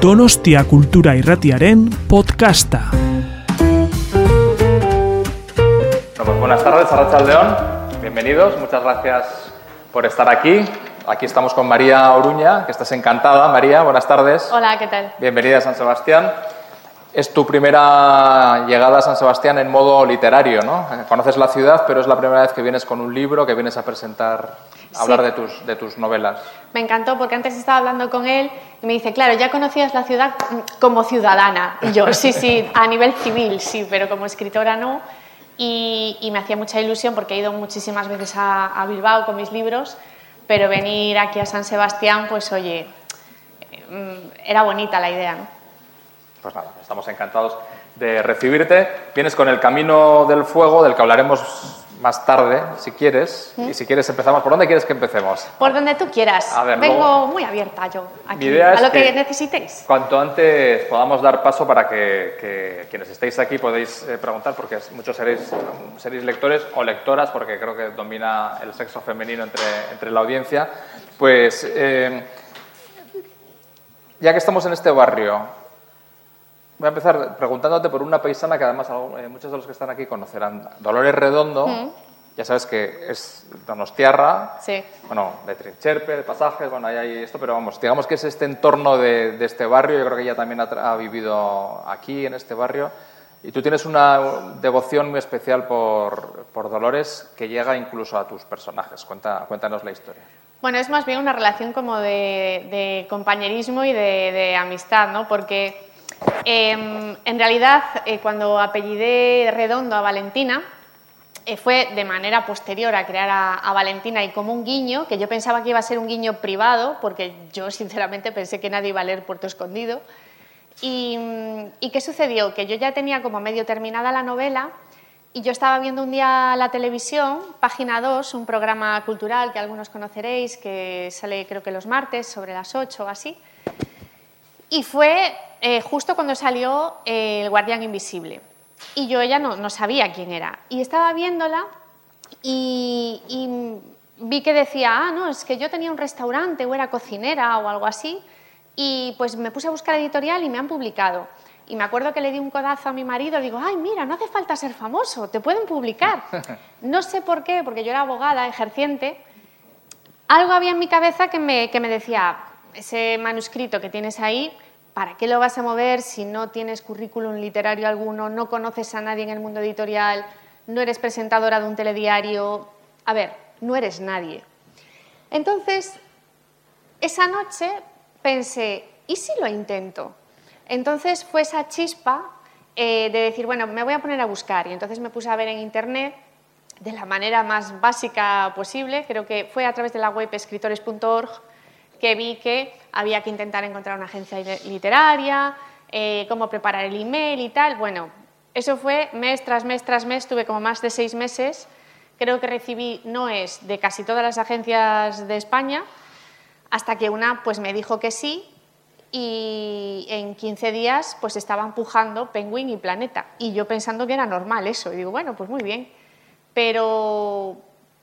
Donostia Kultura Irratiaren podcasta. Bueno, pues buenas tardes, Arrachaldeón. Bienvenidos, muchas gracias por estar aquí. Aquí estamos con María Oruña, que estás encantada. María, buenas tardes. Hola, ¿qué tal? Bienvenida a San Sebastián. Es tu primera llegada a San Sebastián en modo literario, ¿no? Conoces la ciudad, pero es la primera vez que vienes con un libro, que vienes a presentar, hablar Sí. de tus, de tus novelas. Me encantó porque antes estaba hablando con él y me dice, claro, ya conocías la ciudad mm, como ciudadana. Y yo, sí, sí, a nivel civil, sí, pero como escritora no. Y, y me hacía mucha ilusión porque he ido muchísimas veces a, a Bilbao con mis libros, pero venir aquí a San Sebastián, pues oye, mm, era bonita la idea, ¿no? Pues nada, estamos encantados de recibirte. Vienes con el Camino del Fuego, del que hablaremos más tarde, si quieres. Y si quieres empezamos. ¿Por dónde quieres que empecemos? Por donde tú quieras. A ver, Vengo luego- muy abierta yo aquí, idea a lo que, que- necesitéis. Cuanto antes podamos dar paso para que, que quienes estéis aquí podéis eh, preguntar, porque muchos seréis, seréis lectores o lectoras, porque creo que domina el sexo femenino entre, entre la audiencia. Pues eh, ya que estamos en este barrio, voy a empezar preguntándote por una paisana que además eh, muchos de los que están aquí conocerán. Dolores Redondo, ya sabes que es donostiarra, Sí. bueno, de Trincherpe, de Pasajes, bueno, ahí hay esto, pero vamos, digamos que es este entorno de, de este barrio, yo creo que ella también ha, ha vivido aquí, en este barrio, y tú tienes una devoción muy especial por, por Dolores que llega incluso a tus personajes. Cuenta, cuéntanos la historia. Bueno, es más bien una relación como de, de compañerismo y de, de amistad, ¿no? Porque em, en realidad eh, cuando apellidé Redondo a Valentina eh, fue de manera posterior a crear a, a Valentina y como un guiño, que yo pensaba que iba a ser un guiño privado, porque yo sinceramente pensé que nadie iba a leer Puerto Escondido. Y, mm, ¿y qué sucedió? Que yo ya tenía como medio terminada la novela y yo estaba viendo un día la televisión, Página 2, un programa cultural que algunos conoceréis, que sale creo que los martes sobre las 8 o así. Y fue eh, justo cuando salió eh, El Guardián Invisible. Y yo ya no, no sabía quién era. Y estaba viéndola y, y vi que decía, ah, no, es que yo tenía un restaurante o era cocinera o algo así. Y pues me puse a buscar editorial y me han publicado. Y me acuerdo que le di un codazo a mi marido, digo, ay, mira, no hace falta ser famoso, te pueden publicar. No sé por qué, porque yo era abogada, ejerciente, algo había en mi cabeza que me, que me decía, ese manuscrito que tienes ahí, ¿para qué lo vas a mover si no tienes currículum literario alguno, no conoces a nadie en el mundo editorial, no eres presentadora de un telediario? A ver, no eres nadie. Entonces, esa noche pensé, ¿y si lo intento? Entonces fue esa chispa eh, de decir, bueno, me voy a poner a buscar. Y entonces me puse a ver en internet de la manera más básica posible, creo que fue a través de la web escritores.org que vi que había que intentar encontrar una agencia literaria, eh, cómo preparar el email y tal. Bueno, eso fue mes tras mes tras mes, tuve como más de seis meses. Creo que recibí noes de casi todas las agencias de España, hasta que una pues me dijo que sí y en 15 días pues estaba empujando Penguin y Planeta y yo pensando que era normal eso y digo bueno pues muy bien pero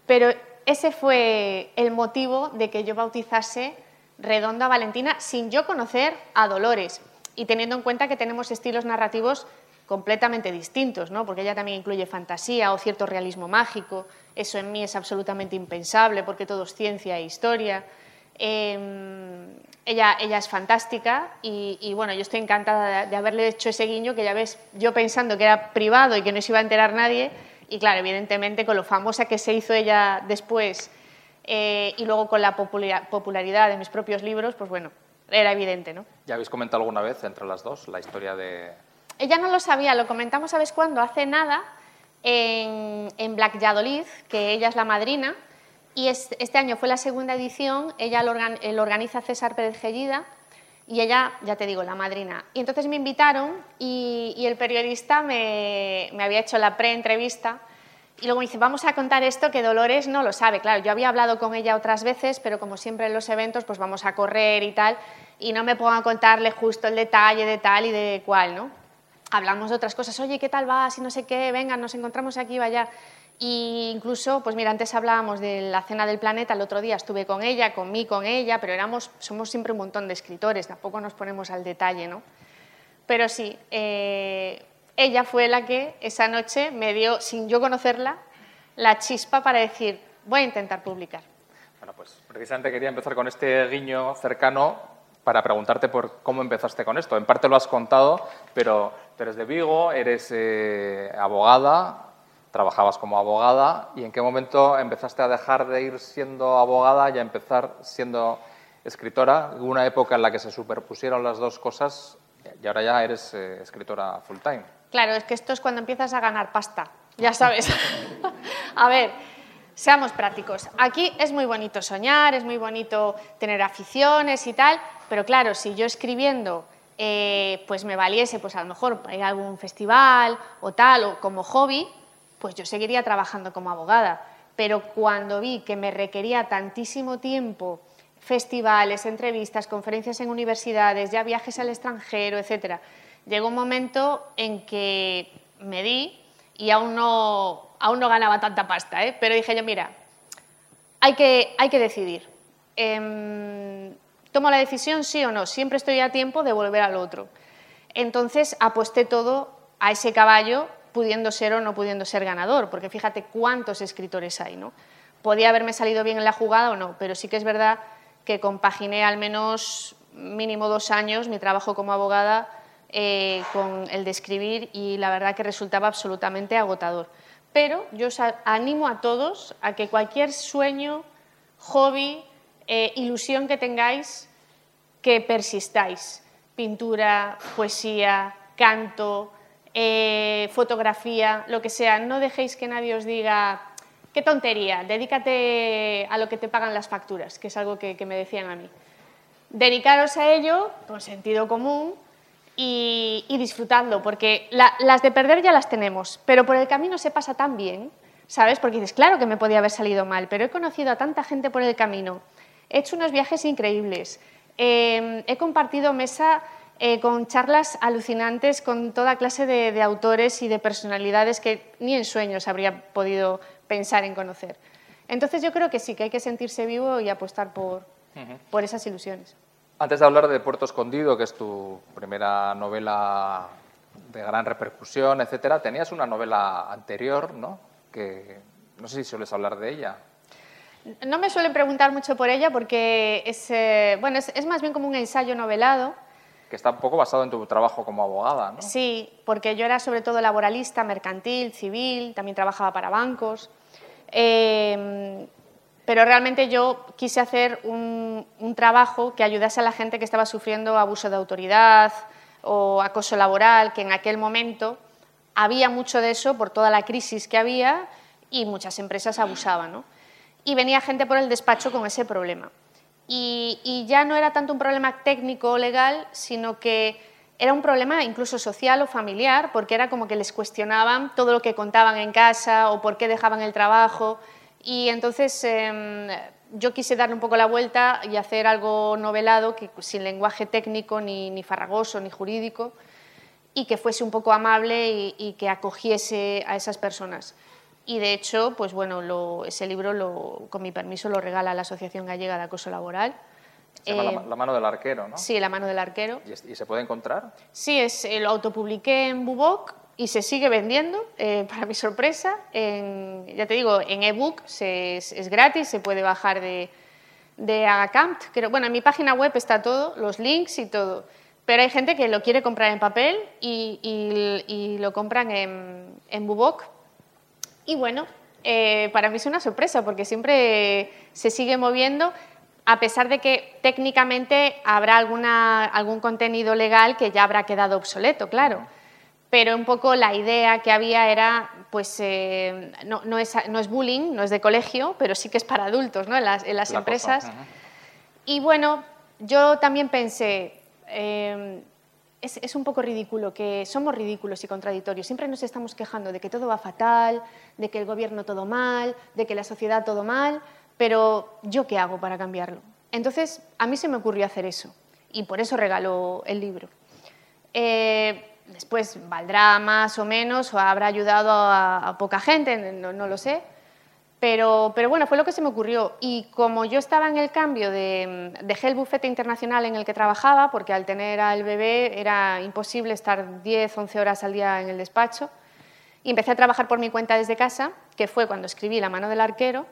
pero ese fue el motivo de que yo bautizase Redonda Valentina sin yo conocer a Dolores y teniendo en cuenta que tenemos estilos narrativos completamente distintos, ¿no? porque ella también incluye fantasía o cierto realismo mágico, eso en mí es absolutamente impensable porque todo es ciencia e historia. Eh, ella, ella es fantástica y, bueno, yo estoy encantada de, haberle hecho ese guiño que ya ves, yo pensando que era privado y que no se iba a enterar nadie y claro, evidentemente con lo famosa que se hizo ella después eh, y luego con la popular, popularidad de mis propios libros, pues bueno, era evidente, ¿no? ¿Ya habéis comentado alguna vez entre las dos la historia de...? Ella no lo sabía, lo comentamos, ¿sabes cuándo? Hace nada en, en Black Yadolid, que ella es la madrina, y es, este año fue la segunda edición, ella lo, organ, lo, organiza César Pérez Gellida y ella, ya te digo, la madrina. Y entonces me invitaron y, y el periodista me, me, había hecho la pre-entrevista y luego me dice, vamos a contar esto que Dolores no lo sabe. Claro, yo había hablado con ella otras veces, pero como siempre en los eventos, pues vamos a correr y tal, y no me pongo a contarle justo el detalle de tal y de cual, ¿no? Hablamos de otras cosas, oye, ¿qué tal vas? Y no sé qué, venga, nos encontramos aquí, vaya. Y incluso, pues mira, antes hablábamos de la cena del planeta, el otro día estuve con ella, con mí, con ella, pero éramos, somos siempre un montón de escritores, tampoco nos ponemos al detalle, ¿no? Pero sí, eh, ella fue la que esa noche me dio, sin yo conocerla, la chispa para decir, voy a intentar publicar. Bueno, pues precisamente quería empezar con este guiño cercano para preguntarte por cómo empezaste con esto. En parte lo has contado, pero tú eres de Vigo, eres eh, abogada, trabajabas como abogada y en qué momento empezaste a dejar de ir siendo abogada y a empezar siendo escritora. Hubo una época en la que se superpusieron las dos cosas y ahora ya eres eh, escritora full time. Claro, es que esto es cuando empiezas a ganar pasta, ya sabes. a ver, seamos prácticos. Aquí es muy bonito soñar, es muy bonito tener aficiones y tal, pero claro, si yo escribiendo eh, pues me valiese, pues a lo mejor ir a algún festival o tal, o como hobby, pues yo seguiría trabajando como abogada. Pero cuando vi que me requería tantísimo tiempo, festivales, entrevistas, conferencias en universidades, ya viajes al extranjero, etcétera, llegó un momento en que me di y aún no, aún no ganaba tanta pasta, ¿eh? pero dije yo, mira, hay que, hay que decidir. Em, ¿Tomo la decisión sí o no? Siempre estoy a tiempo de volver al otro. Entonces aposté todo a ese caballo pudiendo ser o no pudiendo ser ganador, porque fíjate cuántos escritores hay, ¿no? Podía haberme salido bien en la jugada o no, pero sí que es verdad que compaginé al menos mínimo dos años mi trabajo como abogada eh, con el de escribir y la verdad que resultaba absolutamente agotador. Pero yo os animo a todos a que cualquier sueño, hobby, eh, ilusión que tengáis, que persistáis. Pintura, poesía, canto, eh, fotografía, lo que sea. No dejéis que nadie os diga, qué tontería, dedícate a lo que te pagan las facturas, que es algo que, me decían a mí. Dedicaros a ello con sentido común y, disfrutando, porque las de perder ya las tenemos, pero por el camino se pasa tan bien, ¿sabes? Porque dices, claro que me podía haber salido mal, pero he conocido a tanta gente por el camino, he hecho unos viajes increíbles, eh, he compartido mesa eh, con charlas alucinantes con toda clase de, autores y de personalidades que ni en sueños habría podido pensar en conocer. Entonces yo creo que sí, que hay que sentirse vivo y apostar por, por esas ilusiones. Antes de hablar de Puerto Escondido, que es tu primera novela de gran repercusión, etcétera, tenías una novela anterior, ¿no? Que no sé si sueles hablar de ella. No me suelen preguntar mucho por ella porque es, eh, bueno, es, es, más bien como un ensayo novelado que está un poco basado en tu trabajo como abogada, ¿no? Sí, porque yo era sobre todo laboralista, mercantil, civil, también trabajaba para bancos. Em, pero realmente yo quise hacer un, trabajo que ayudase a la gente que estaba sufriendo abuso de autoridad o acoso laboral, que en aquel momento había mucho de eso por toda la crisis que había y muchas empresas abusaban. ¿no? Y venía gente por el despacho con ese problema y, ya no era tanto un problema técnico o legal, sino que era un problema incluso social o familiar, porque era como que les cuestionaban todo lo que contaban en casa o por qué dejaban el trabajo. Y entonces em, yo quise darle un poco la vuelta y hacer algo novelado, que, sin lenguaje técnico, ni, ni farragoso, ni jurídico, y que fuese un poco amable y, y que acogiese a esas personas. Y de hecho, pues bueno, ese libro, con mi permiso, lo regala la Asociación Gallega de Acoso Laboral. Se llama la, eh, mano del arquero, ¿no? Sí, La mano del arquero. ¿Y, se puede encontrar? Sí, es, eh, lo autopubliqué en Bubok y se sigue vendiendo, eh, para mi sorpresa. Ya te digo, en ebook es, es, gratis, se puede bajar de, de Agacamp. Bueno, en mi página web está todo, los links y todo. Pero hay gente que lo quiere comprar en papel y, y, lo compran en, en Bubok y bueno, eh, para mí es una sorpresa porque siempre se sigue moviendo, a pesar de que técnicamente habrá alguna, algún contenido legal que ya habrá quedado obsoleto, claro. Pero un poco la idea que había era, pues, eh, no, no, es, no, es, bullying, no es de colegio, pero sí que es para adultos, ¿no? En las, en las empresas. Y bueno, yo también pensé, eh, es, un poco ridículo, que somos ridículos y contradictorios. Siempre nos estamos quejando de que todo va fatal, de que el gobierno todo mal, de que la sociedad todo mal, pero ¿yo qué hago para cambiarlo? Entonces, a mí se me ocurrió hacer eso y por eso regaló el libro. Eh, después valdrá más o menos o habrá ayudado a, poca gente, no, lo sé. Pero, pero, bueno, fue lo que se me ocurrió. Y como yo estaba en el cambio, de, dejé el bufete internacional en el que trabajaba, porque al tener al bebé era imposible estar 10, 11 horas al día en el despacho, y empecé a trabajar por mi cuenta desde casa, que fue cuando escribí La mano del arquero.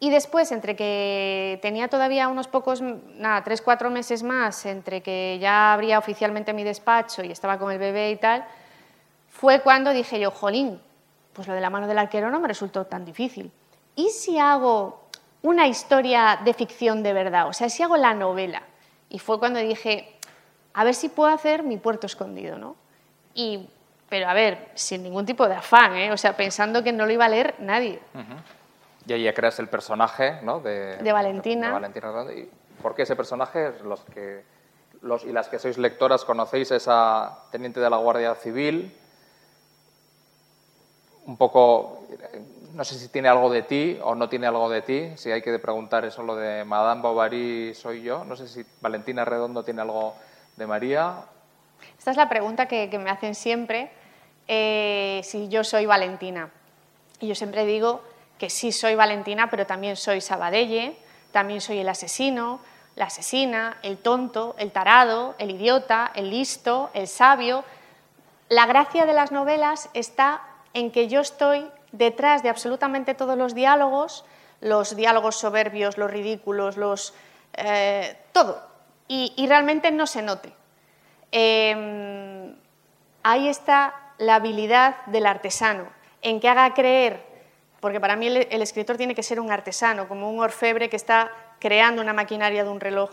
Y después, entre que tenía todavía unos pocos, nada, tres, cuatro meses más, entre que ya abría oficialmente mi despacho y estaba con el bebé y tal, fue cuando dije yo, jolín, pues lo de la mano del arquero no me resultó tan difícil. ¿y si hago una historia de ficción de verdad? O sea, si hago la novela. Y fue cuando dije, a ver si puedo hacer mi puerto escondido, ¿no? Y, pero a ver, sin ningún tipo de afán, ¿eh? O sea, pensando que no lo iba a leer nadie. Y ahí ya creas el personaje, ¿no? De, Valentina. De Valentina. ¿Y por qué ese personaje? Los que, los y las que sois lectoras conocéis esa teniente de la Guardia Civil, un poco no sé si tiene algo de ti o no tiene algo de ti, si hay que preguntar eso lo de Madame Bovary soy yo, no sé si Valentina Redondo tiene algo de María. Esta es la pregunta que, me hacen siempre, eh, si yo soy Valentina. Y yo siempre digo que sí soy Valentina, pero también soy Sabadelle, también soy el asesino, la asesina, el tonto, el tarado, el idiota, el listo, el sabio. La gracia de las novelas está en que yo estoy detrás de absolutamente todos los diálogos, los diálogos soberbios, los ridículos, los, eh, todo, y, realmente no se note. Em, ahí está la habilidad del artesano, en que haga creer, porque para mí el, escritor tiene que ser un artesano, como un orfebre que está creando una maquinaria de un reloj.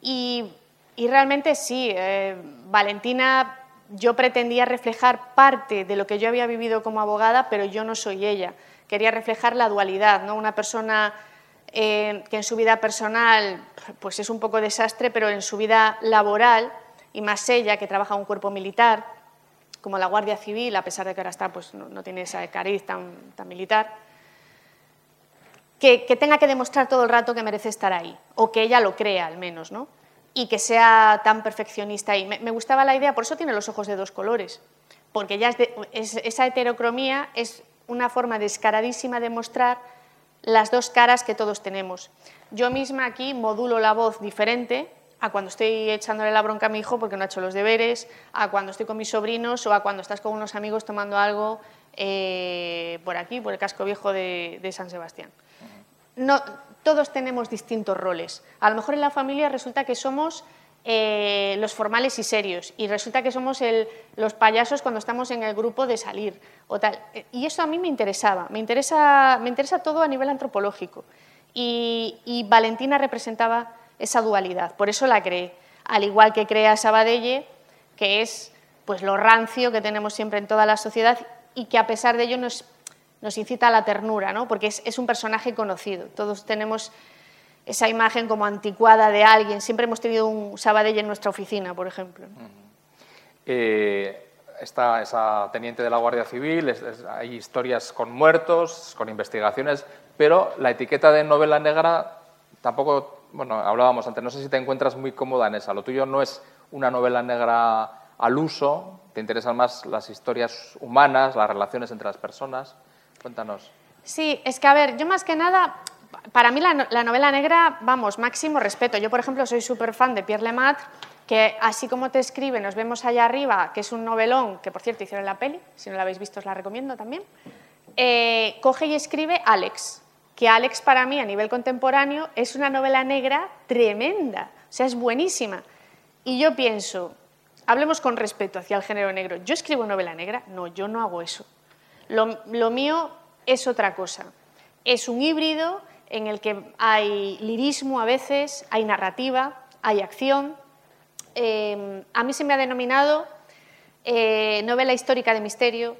Y, realmente sí, eh, Valentina yo pretendía reflejar parte de lo que yo había vivido como abogada, pero yo no soy ella. Quería reflejar la dualidad, ¿no? Una persona eh, que en su vida personal pues es un poco desastre, pero en su vida laboral, y más ella que trabaja en un cuerpo militar, como la Guardia Civil, a pesar de que ahora está, pues no, tiene ese cariz tan, militar, que, tenga que demostrar todo el rato que merece estar ahí, o que ella lo crea al menos, ¿no? y que sea tan perfeccionista. Y me, gustaba la idea, por eso tiene los ojos de dos colores, porque ya esa heterocromía es una forma descaradísima de mostrar las dos caras que todos tenemos. Yo misma aquí modulo la voz diferente a cuando estoy echándole la bronca a mi hijo porque no ha hecho los deberes, a cuando estoy con mis sobrinos o a cuando estás con unos amigos tomando algo eh, por aquí, por el casco viejo de, San Sebastián. No, todos tenemos distintos roles. A lo mejor en la familia resulta que somos eh, los formales y serios y resulta que somos los payasos cuando estamos en el grupo de salir o tal. Y eso a mí me interesaba, me interesa, me interesa todo a nivel antropológico. Y, Valentina representaba esa dualidad, por eso la creé. Al igual que crea Sabadelle, que es pues lo rancio que tenemos siempre en toda la sociedad y que a pesar de ello nos incita a la ternura, ¿no? porque es, un personaje conocido. Todos tenemos esa imagen como anticuada de alguien. Siempre hemos tenido un Sabadell en nuestra oficina, por ejemplo. Está esa teniente de la Guardia Civil, hay historias con muertos, con investigaciones, pero la etiqueta de novela negra tampoco, bueno, hablábamos antes, no sé si te encuentras muy cómoda en esa. Lo tuyo no es una novela negra al uso, te interesan más las historias humanas, las relaciones entre las personas. Cuéntanos. Sí, es que a ver, yo más que nada, para mí la, novela negra, vamos, máximo respeto. Yo, por ejemplo, soy súper fan de Pierre Lemaitre, que así como te escribe, nos vemos allá arriba, que es un novelón, que por cierto hicieron la peli, si no la habéis visto os la recomiendo también, eh, coge y escribe Alex, que Alex para mí a nivel contemporáneo es una novela negra tremenda, o sea, es buenísima. Y yo pienso, hablemos con respeto hacia el género negro, ¿yo escribo novela negra? No, yo no hago eso. Lo, mío es otra cosa. Es un híbrido en el que hay lirismo a veces, hay narrativa, hay acción. Eh, a mí se me ha denominado eh, novela histórica de misterio,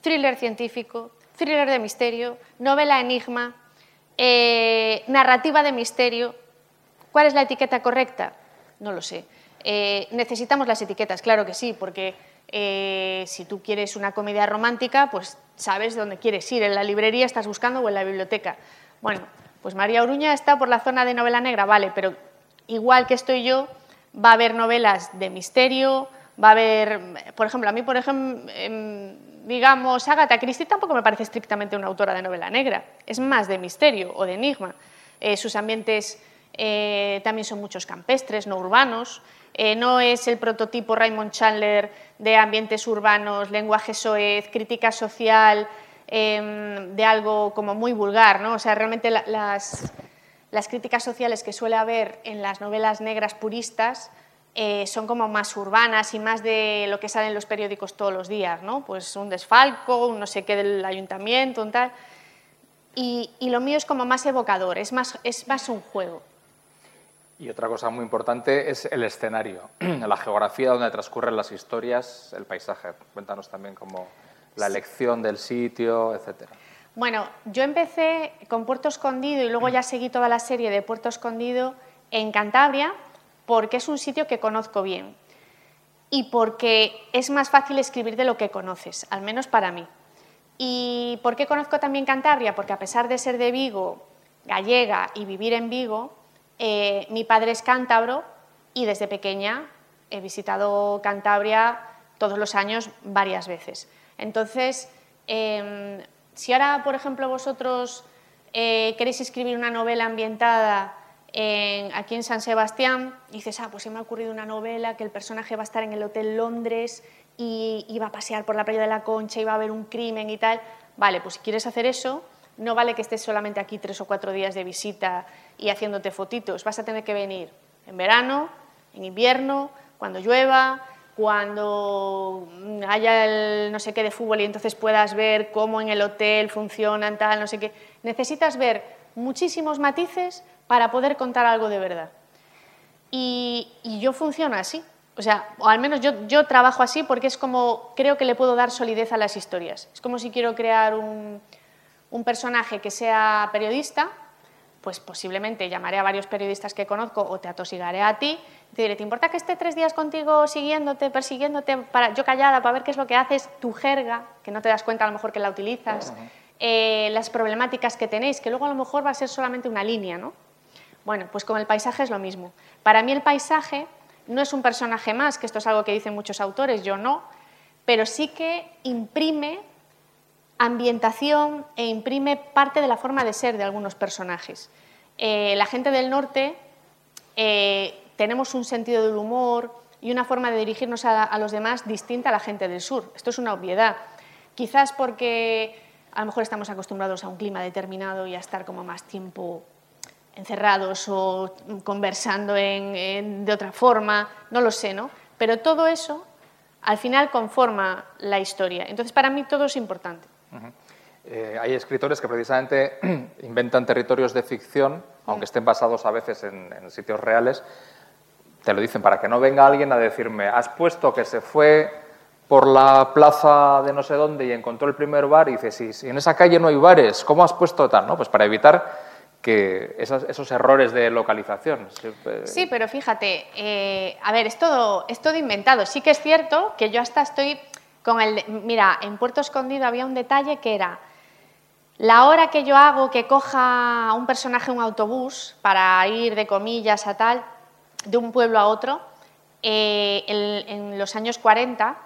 thriller científico, thriller de misterio, novela enigma, eh, narrativa de misterio. ¿Cuál es la etiqueta correcta? No lo sé. necesitamos las etiquetas, claro que sí, porque eh, si tú quieres una comedia romántica, pues sabes dónde quieres ir, en la librería estás buscando o en la biblioteca. Bueno, pues María Oruña está por la zona de novela negra, vale, pero igual que estoy yo, va a haber novelas de misterio, va a haber, por ejemplo, a mí, por ejemplo, em, digamos, Agatha Christie tampoco me parece estrictamente una autora de novela negra, es más de misterio o de enigma. Eh, sus ambientes eh, también son muchos campestres, no urbanos. Eh, no es el prototipo Raymond Chandler de ambientes urbanos, lenguaje soez, crítica social, em, de algo como muy vulgar. ¿no? O sea, realmente las, las, críticas sociales que suele haber en las novelas negras puristas son como más urbanas y más de lo que sale en los periódicos todos los días, ¿no? Pues un desfalco, un no sé qué del ayuntamiento, un tal. Y, lo mío es como más evocador, es más, es más un juego. Y otra cosa muy importante es el escenario, la geografía donde transcurren las historias, el paisaje. Cuéntanos también como la elección del sitio, etcétera. Bueno, yo empecé con Puerto Escondido y luego ya seguí toda la serie de Puerto Escondido en Cantabria porque es un sitio que conozco bien y porque es más fácil escribir de lo que conoces, al menos para mí. ¿Y por qué conozco también Cantabria? Porque a pesar de ser de Vigo, gallega y vivir en Vigo, eh, mi padre es cántabro y desde pequeña he visitado Cantabria todos los años varias veces. Entonces, em, si ahora, por ejemplo, vosotros eh, queréis escribir una novela ambientada aquí en San Sebastián, dices, ah, pues se me ha ocurrido una novela que el personaje va a estar en el Hotel Londres y iba a pasear por la playa de la Concha, iba a haber un crimen y tal. Vale, pues si quieres hacer eso, no vale que estés solamente aquí tres o cuatro días de visita y haciéndote fotitos. Vas a tener que venir en verano, en invierno, cuando llueva, cuando haya el no sé qué de fútbol y entonces puedas ver cómo en el hotel funcionan tal, no sé qué. Necesitas ver muchísimos matices para poder contar algo de verdad. Y, y yo funciono así. O sea, o al menos yo, yo, trabajo así porque es como creo que le puedo dar solidez a las historias. Es como si quiero crear un, un persona que sea periodista, pues posiblemente llamaré a varios periodistas que conozco o te atosigaré a ti. Te diré, ¿te importa que esté tres días contigo siguiéndote, persiguiéndote, para, yo callada, para ver qué es lo que haces, tu jerga, que no te das cuenta a lo mejor que la utilizas, eh, las problemáticas que tenéis, que luego a lo mejor va a ser solamente una línea, ¿no? Bueno, pues con el paisaje es lo mismo. Para mí el paisaje no es un personaje más, que esto es algo que dicen muchos autores, yo no, pero sí que imprime ambientación e imprime parte de la forma de ser de algunos personajes. Eh, la gente del norte eh, tenemos un sentido del humor y una forma de dirigirnos a, los demás distinta a la gente del sur. Esto es una obviedad. Quizás porque a lo mejor estamos acostumbrados a un clima determinado y a estar como más tiempo encerrados o conversando de otra forma, no lo sé, ¿no? Pero todo eso al final conforma la historia. Entonces, para mí todo es importante. Eh, hay escritores que precisamente inventan territorios de ficción, aunque estén basados a veces en, sitios reales, te lo dicen para que no venga alguien a decirme, has puesto que se fue por la plaza de no sé dónde y encontró el primer bar y dice, si, en esa calle no hay bares, ¿cómo has puesto tal? ¿No? Pues para evitar que esos, errores de localización. Sí, pero fíjate, eh, a ver, es todo, es todo inventado. Sí que es cierto que yo hasta estoy con el... Mira, en Puerto Escondido había un detalle que era la hora que yo hago que coja un personaje un autobús para ir de comillas a tal, de un pueblo a otro, eh, en los años 40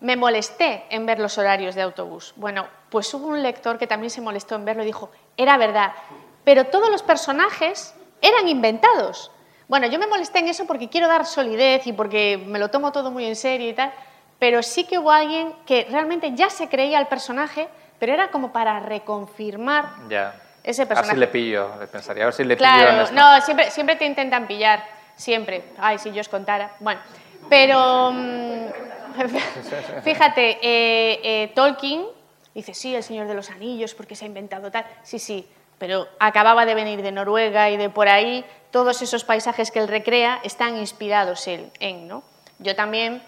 me molesté en ver los horarios de autobús. Bueno, pues hubo un lector que también se molestó en verlo y dijo, era verdad, pero todos los personajes eran inventados. Bueno, yo me molesté en eso porque quiero dar solidez y porque me lo tomo todo muy en serio y tal, pero sí que hubo alguien que realmente ya se creía el personaje, pero era como para reconfirmar ese personaje. A ver si le pillo, pensaría, a ver si le pillo. no, siempre, siempre te intentan pillar, siempre. Ay, si yo os contara. Bueno, pero mm, fíjate, eh, eh, Tolkien dice, sí, el Señor de los Anillos, porque se ha inventado tal. Sí, sí, pero acababa de venir de Noruega y de por ahí, todos esos paisajes que él recrea están inspirados en, ¿no? Yo también,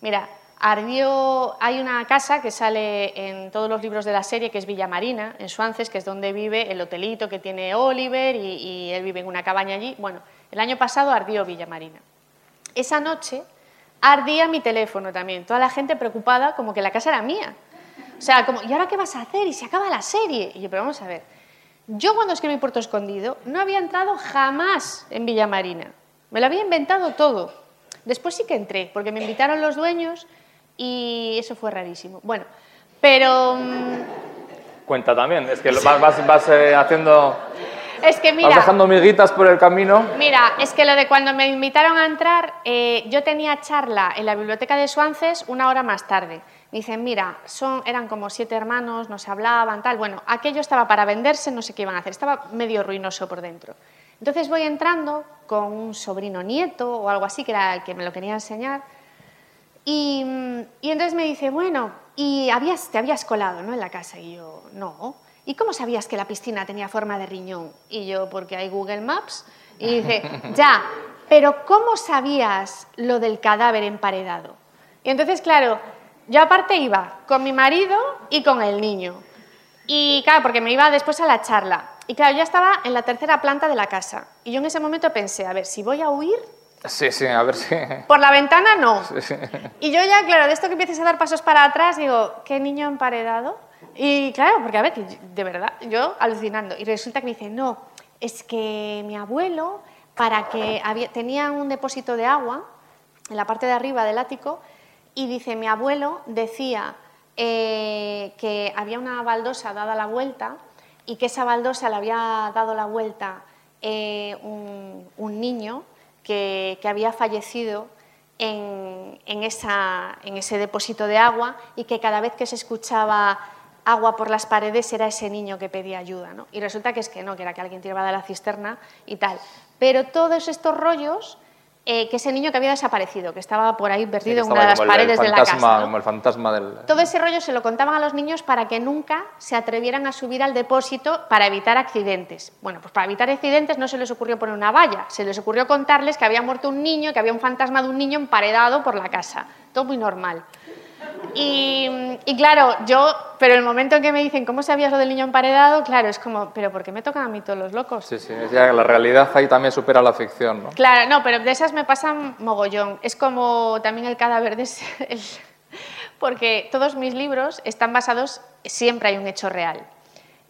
mira, Ardió, hay una casa que sale en todos los libros de la serie, que es Villa Marina, en Suances, que es donde vive el hotelito que tiene Oliver y, él vive en una cabaña allí. Bueno, el año pasado ardió Villa Marina. Esa noche ardía mi teléfono también, toda la gente preocupada como que la casa era mía. O sea, como, ¿y ahora qué vas a hacer? Y se acaba la serie. Y yo, pero vamos a ver, yo cuando escribí Puerto Escondido no había entrado jamás en Villa Marina, me lo había inventado todo. Después sí que entré, porque me invitaron los dueños y eso fue rarísimo. Bueno, pero... mm, Cuenta también, es que vas, vas- vas, eh, haciendo... Es que mira... Vas dejando miguitas por el camino. Mira, es que lo de cuando me invitaron a entrar, eh, yo tenía charla en la biblioteca de Suances una hora más tarde. Dicen, mira, son, eran como siete hermanos, no se hablaban, tal. Bueno, aquello estaba para venderse, no sé qué iban a hacer, estaba medio ruinoso por dentro. Entonces voy entrando con un sobrino nieto o algo así, que era el que me lo quería enseñar. Y, y entonces me dice, bueno, y habías, te habías colado ¿no? en la casa. Y yo, no. ¿Y cómo sabías que la piscina tenía forma de riñón? Y yo, porque hay Google Maps. Y dice, ya, pero ¿cómo sabías lo del cadáver emparedado? Y entonces, claro, yo aparte iba con mi marido y con el niño. Y claro, porque me iba después a la charla. Y claro, yo estaba en la tercera planta de la casa. Y yo en ese momento pensé, a ver, si voy a huir, Sí, sí, a ver si... por la ventana no. Sí, sí. Y yo ya, claro, de esto que empieces a dar pasos para atrás, digo, ¿qué niño emparedado? Y claro, porque a ver, de verdad, yo alucinando. Y resulta que me dice, no, es que mi abuelo, para que había, tenía un depósito de agua en la parte de arriba del ático, y dice, mi abuelo decía eh, que había una baldosa dada la vuelta y que esa baldosa le había dado la vuelta eh, un, niño que, había fallecido en, en ese depósito de agua y que cada vez que se escuchaba agua por las paredes era ese niño que pedía ayuda. ¿no? Y resulta que es que no, que era que alguien tiraba de la cisterna y tal. Pero todos estos rollos, eh, que ese niño que había desaparecido, que estaba por ahí perdido en una de las como el- el paredes de la casa. ¿no? Como el fantasma del... Todo ese rollo se lo contaban a los niños para que nunca se atrevieran a subir al depósito para evitar accidentes. Bueno, pues para evitar accidentes no se les ocurrió poner una valla, se les ocurrió contarles que había muerto un niño, que había un fantasma de un niño emparedado por la casa. Todo muy normal. Y, y claro, yo, pero el momento en que me dicen, ¿cómo sabías lo del niño emparedado? Claro, es como, ¿pero por qué me tocan a mí todos los locos? Sí, sí, es ya la realidad ahí también supera la ficción, ¿no? Claro, no, pero de esas me pasan mogollón. Es como también el cadáver de ese- el- Porque todos mis libros están basados, siempre hay un hecho real.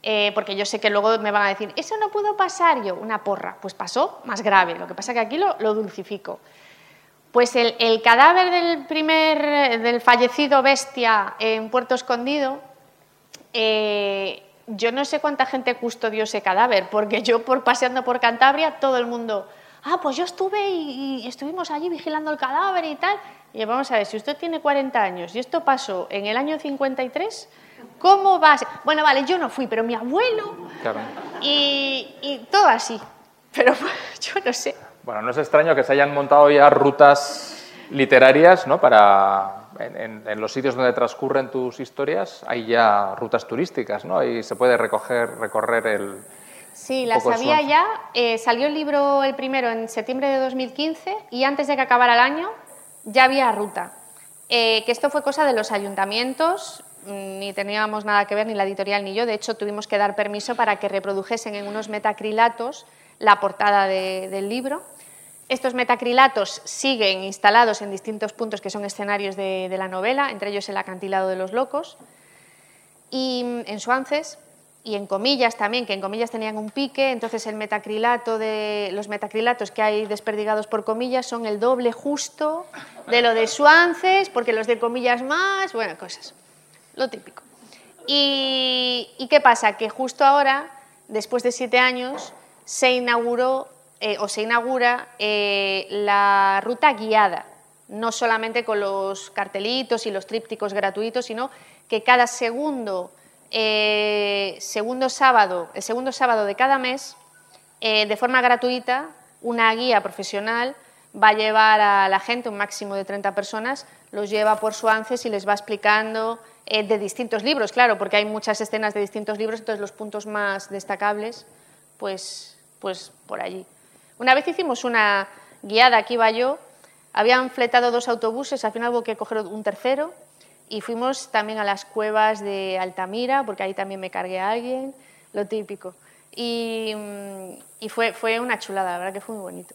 Eh, porque yo sé que luego me van a decir, eso no pudo pasar, yo, una porra. Pues pasó más grave, lo que pasa que aquí lo, lo dulcifico. Pues el, el cadáver del primer, del fallecido bestia en Puerto Escondido, eh, yo no sé cuánta gente custodió ese cadáver, porque yo por paseando por Cantabria, todo el mundo, ah, pues yo estuve y, y estuvimos allí vigilando el cadáver y tal. Y vamos a ver, si usted tiene 40 años y esto pasó en el año 53, ¿cómo va a ser? Bueno, vale, yo no fui, pero mi abuelo Claro. y, y todo así. Pero yo no sé. Bueno, no es extraño que se hayan montado ya rutas literarias, ¿no? Para en, en- en los sitios donde transcurren tus historias hay ya rutas turísticas, ¿no? Ahí se puede recoger, recorrer el. Sí, había Swansea. ya. Eh, salió el libro el primero en septiembre de 2015 y antes de que acabara el año ya había ruta. Eh, que esto fue cosa de los ayuntamientos, mm, ni teníamos nada que ver, ni la editorial ni yo. De hecho, tuvimos que dar permiso para que reprodujesen en unos metacrilatos la portada de- del libro. Estos metacrilatos siguen instalados en distintos puntos que son escenarios de, la novela, entre ellos el acantilado de los locos y mm, en Suances y en comillas también, que en comillas tenían un pique, entonces el metacrilato de los metacrilatos que hay desperdigados por comillas son el doble justo de lo de Suances, porque los de comillas más, bueno, cosas, lo típico. Y qué pasa? Que justo ahora, después de siete años, se inauguró eh, o se inaugura eh, la ruta guiada, no solamente con los cartelitos y los trípticos gratuitos, sino que cada segundo, eh, segundo sábado, el segundo sábado de cada mes, eh, de forma gratuita, una guía profesional va a llevar a la gente, un máximo de 30 personas, los lleva por Suances y les va explicando de distintos libros, claro, porque hay muchas escenas de distintos libros, entonces los puntos más destacables, pues, pues por allí. Una vez hicimos una guiada, aquí iba yo, habían fletado dos autobuses, al final hubo que coger un tercero y fuimos también a las cuevas de Altamira, porque ahí también me cargué a alguien, lo típico. Y, mm, y fue, fue una chulada, la verdad que fue muy bonito.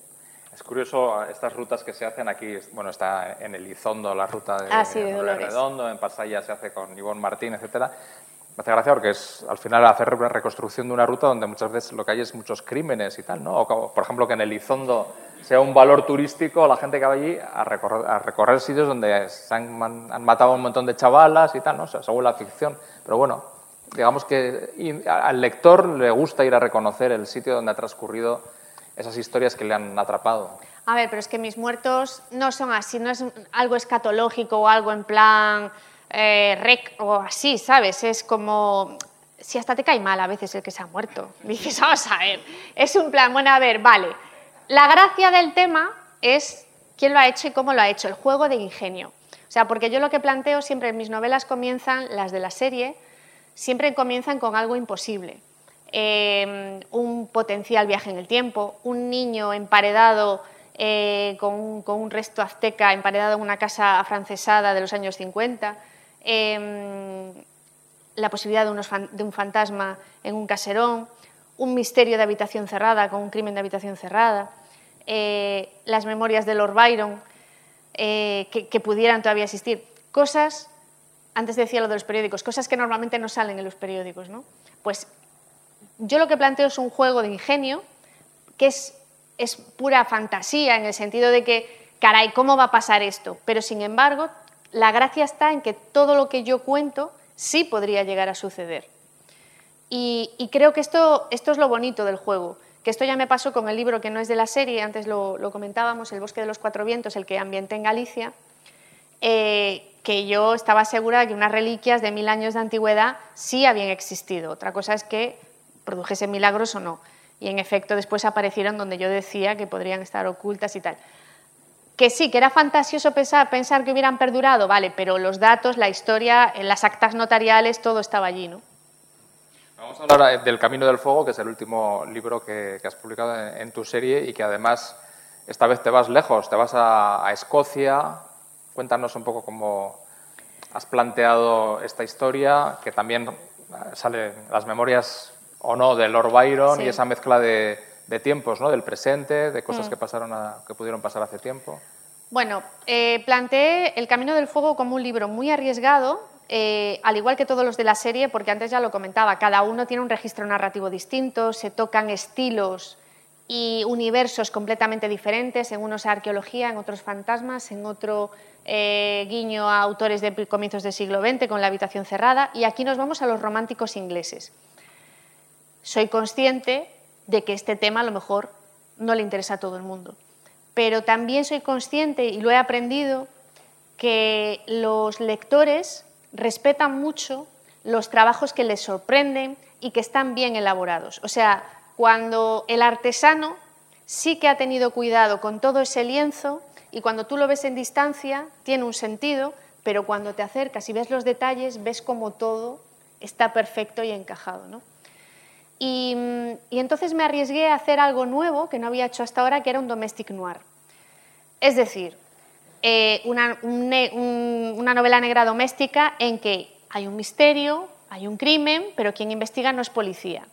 Es curioso estas rutas que se hacen aquí, bueno, está en Elizondo la ruta de, Ah, sí, de. Redondo, en Pasaya se hace con Ivonne Martín, etcétera. Me hace gracia porque es al final hacer una reconstrucción de una ruta donde muchas veces lo que hay es muchos crímenes y tal, ¿no? O por ejemplo, que en Elizondo sea un valor turístico la gente que va allí a recorrer, a recorrer sitios donde se han, han, matado un montón de chavalas y tal, ¿no? O sea, según la ficción. Pero bueno, digamos que al lector le gusta ir a reconocer el sitio donde ha transcurrido esas historias que le han atrapado. A ver, pero es que mis muertos no son así, no es algo escatológico o algo en plan eh, rec o así, ¿sabes? Es como, si hasta te cae mal a veces el que se ha muerto. Dices, vamos a ver, es un plan, bueno, a ver, vale. La gracia del tema es quién lo ha hecho y cómo lo ha hecho, el juego de ingenio. O sea, porque yo lo que planteo siempre en mis novelas comienzan, las de la serie, siempre comienzan con algo imposible. Eh, un potencial viaje en el tiempo, un niño emparedado eh, con, un, resto azteca emparedado en una casa afrancesada de los años 50, em, la posibilidad de, un fantasma en un caserón, un misterio de habitación cerrada con un crimen de habitación cerrada, eh, las memorias de Lord Byron eh, que, que, pudieran todavía existir. Cosas, antes decía lo de los periódicos, cosas que normalmente no salen en los periódicos. ¿no? Pues yo lo que planteo es un juego de ingenio que es es pura fantasía en el sentido de que, caray, ¿cómo va a pasar esto? Pero sin embargo, la gracia está en que todo lo que yo cuento sí podría llegar a suceder. Y, creo que esto, esto, es lo bonito del juego, que esto ya me pasó con el libro que no es de la serie, antes lo, comentábamos, El bosque de los cuatro vientos, el que ambiente en Galicia, eh, que yo estaba segura de que unas reliquias de mil años de antigüedad sí habían existido. Otra cosa es que produjese milagros o no y en efecto después aparecieron donde yo decía que podrían estar ocultas y tal. Que sí, que era fantasioso pensar, pensar que hubieran perdurado, vale, pero los datos, la historia, las actas notariales, todo estaba allí, ¿no? Vamos a hablar del Camino del Fuego, que es el último libro que, has publicado en, tu serie y que además esta vez te vas lejos, te vas a, a Escocia. Cuéntanos un poco cómo has planteado esta historia, que también sale las memorias o no de Lord Byron y esa mezcla de, tiempos, ¿no? del presente, de cosas mm. que, pasaron que pudieron pasar hace tiempo. Bueno, eh, planteé El Camino del Fuego como un libro muy arriesgado, eh, al igual que todos los de la serie, porque antes ya lo comentaba, cada uno tiene un registro narrativo distinto, se tocan estilos y universos completamente diferentes, en unos arqueología, en otros fantasmas, en otro eh, guiño a autores de comienzos del siglo XX con la habitación cerrada, y aquí nos vamos a los románticos ingleses soy consciente de que este tema a lo mejor no le interesa a todo el mundo. Pero también soy consciente, y lo he aprendido, que los lectores respetan mucho los trabajos que les sorprenden y que están bien elaborados. O sea, cuando el artesano sí que ha tenido cuidado con todo ese lienzo y cuando tú lo ves en distancia tiene un sentido, pero cuando te acercas y ves los detalles ves como todo está perfecto y encajado. ¿no? Y, entonces me arriesgué a hacer algo nuevo que no había hecho hasta ahora, que era un domestic noir. Es decir, eh, una, una novela negra doméstica en que hay un misterio, hay un crimen, pero quien investiga no es policía.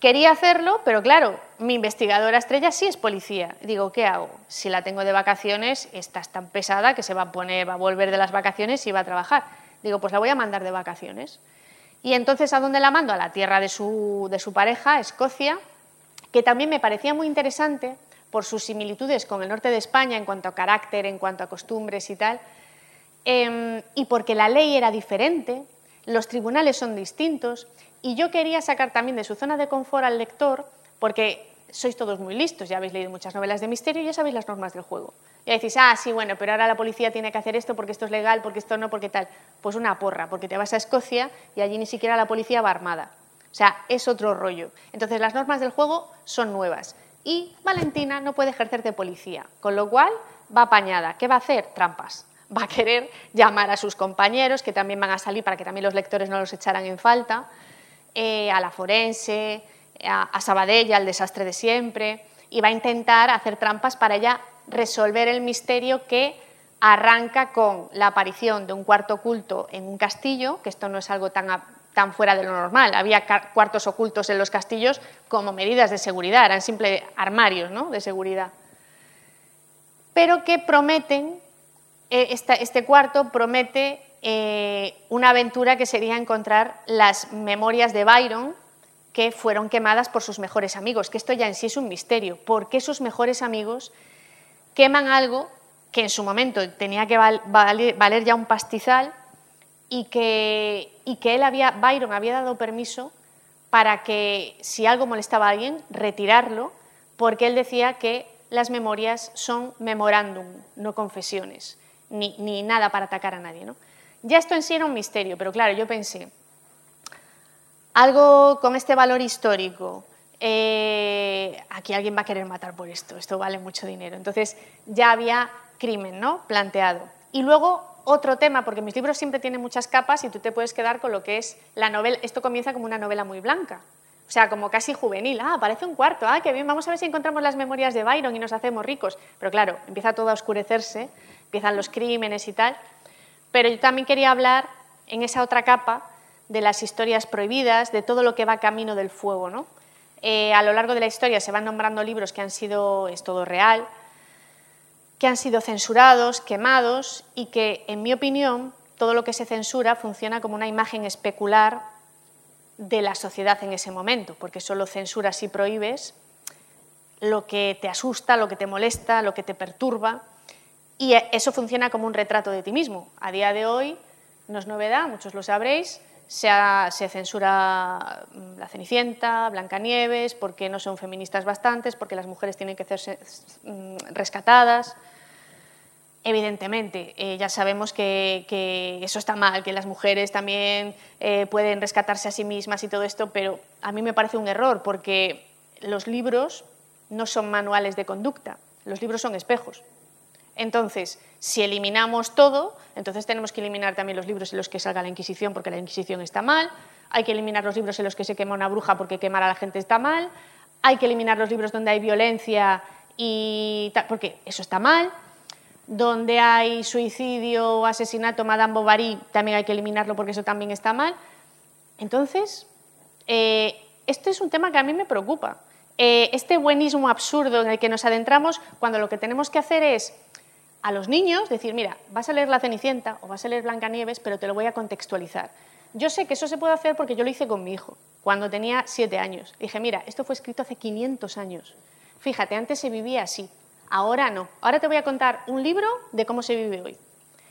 Quería hacerlo, pero claro, mi investigadora estrella sí es policía. Digo, ¿qué hago? Si la tengo de vacaciones, esta es tan pesada que se va a poner, va a volver de las vacaciones y va a trabajar. Digo, pues la voy a mandar de vacaciones. Y entonces, ¿a dónde la mando? A la tierra de su, de su pareja, Escocia, que también me parecía muy interesante por sus similitudes con el norte de España en cuanto a carácter, en cuanto a costumbres y tal, em, y porque la ley era diferente, los tribunales son distintos, y yo quería sacar también de su zona de confort al lector, porque sois todos muy listos, ya habéis leído muchas novelas de misterio y ya sabéis las normas del juego. Y decís, ah, sí, bueno, pero ahora la policía tiene que hacer esto porque esto es legal, porque esto no, porque tal. Pues una porra, porque te vas a Escocia y allí ni siquiera la policía va armada. O sea, es otro rollo. Entonces las normas del juego son nuevas. Y Valentina no puede ejercer de policía, con lo cual va apañada. ¿Qué va a hacer? Trampas. Va a querer llamar a sus compañeros, que también van a salir para que también los lectores no los echaran en falta, eh, a la forense, a, Sabadell, al desastre de siempre, y va a intentar hacer trampas para ella resolver el misterio que arranca con la aparición de un cuarto oculto en un castillo, que esto no es algo tan, tan fuera de lo normal. Había cuartos ocultos en los castillos como medidas de seguridad, eran simples armarios ¿no? de seguridad. Pero que prometen, eh, este cuarto promete eh, una aventura que sería encontrar las memorias de Byron que fueron quemadas por sus mejores amigos, que esto ya en sí es un misterio. ¿Por qué sus mejores amigos queman algo que en su momento tenía que valer ya un pastizal y que, y que él había, Byron había dado permiso para que si algo molestaba a alguien, retirarlo, porque él decía que las memorias son memorándum, no confesiones, ni, ni, nada para atacar a nadie. ¿no? Ya esto en sí era un misterio, pero claro, yo pensé, algo con este valor histórico, eh, aquí alguien va a querer matar por esto, esto vale mucho dinero. Entonces ya había crimen ¿no? planteado. Y luego otro tema, porque mis libros siempre tienen muchas capas y tú te puedes quedar con lo que es la novela. Esto comienza como una novela muy blanca, o sea, como casi juvenil. Ah, aparece un cuarto, ah, qué bien, vamos a ver si encontramos las memorias de Byron y nos hacemos ricos. Pero claro, empieza todo a oscurecerse, empiezan los crímenes y tal. Pero yo también quería hablar en esa otra capa de las historias prohibidas, de todo lo que va camino del fuego. ¿no? Eh, a lo largo de la historia se van nombrando libros que han sido, es todo real, que han sido censurados, quemados y que, en mi opinión, todo lo que se censura funciona como una imagen especular de la sociedad en ese momento, porque solo censuras y prohíbes lo que te asusta, lo que te molesta, lo que te perturba, y eso funciona como un retrato de ti mismo. A día de hoy, no es novedad, muchos lo sabréis, se, censura mm, la Cenicienta, Blancanieves, porque no son feministas bastantes, porque las mujeres tienen que ser mm, rescatadas. Evidentemente, eh, ya sabemos que, eso está mal, que las mujeres también eh, pueden rescatarse a sí mismas y todo esto, pero a mí me parece un error porque los libros no son manuales de conducta, los libros son espejos. Entonces, si eliminamos todo, entonces tenemos que eliminar también los libros en los que salga la Inquisición porque la Inquisición está mal, hay que eliminar los libros en los que se quema una bruja porque quemar a la gente está mal, hay que eliminar los libros donde hay violencia y porque eso está mal, donde hay suicidio o asesinato, Madame Bovary, también hay que eliminarlo porque eso también está mal. Entonces, este es un tema que a mí me preocupa. Eh, este buenismo absurdo en el que nos adentramos cuando lo que tenemos que hacer es a los niños decir, mira, vas a leer La Cenicienta o vas a leer Blancanieves, pero te lo voy a contextualizar. Yo sé que eso se puede hacer porque yo lo hice con mi hijo, cuando tenía siete años. Dije, mira, esto fue escrito hace 500 años. Fíjate, antes se vivía así, ahora no. Ahora te voy a contar un libro de cómo se vive hoy.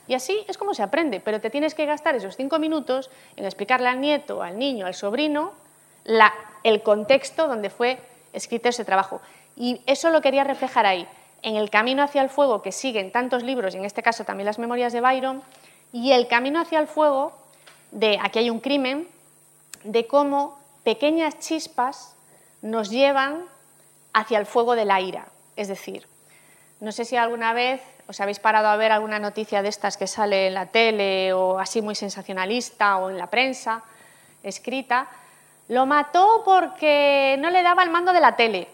Y así es como se aprende, pero te tienes que gastar esos cinco minutos en explicarle al nieto, al niño, al sobrino, el contexto donde fue escrito ese trabajo. Y eso lo quería reflejar ahí en el camino hacia el fuego que siguen tantos libros, y en este caso también las memorias de Byron, y el camino hacia el fuego de aquí hay un crimen, de cómo pequeñas chispas nos llevan hacia el fuego de la ira. Es decir, no sé si alguna vez os habéis parado a ver alguna noticia de estas que sale en la tele o así muy sensacionalista o en la prensa escrita, lo mató porque no le daba el mando de la tele.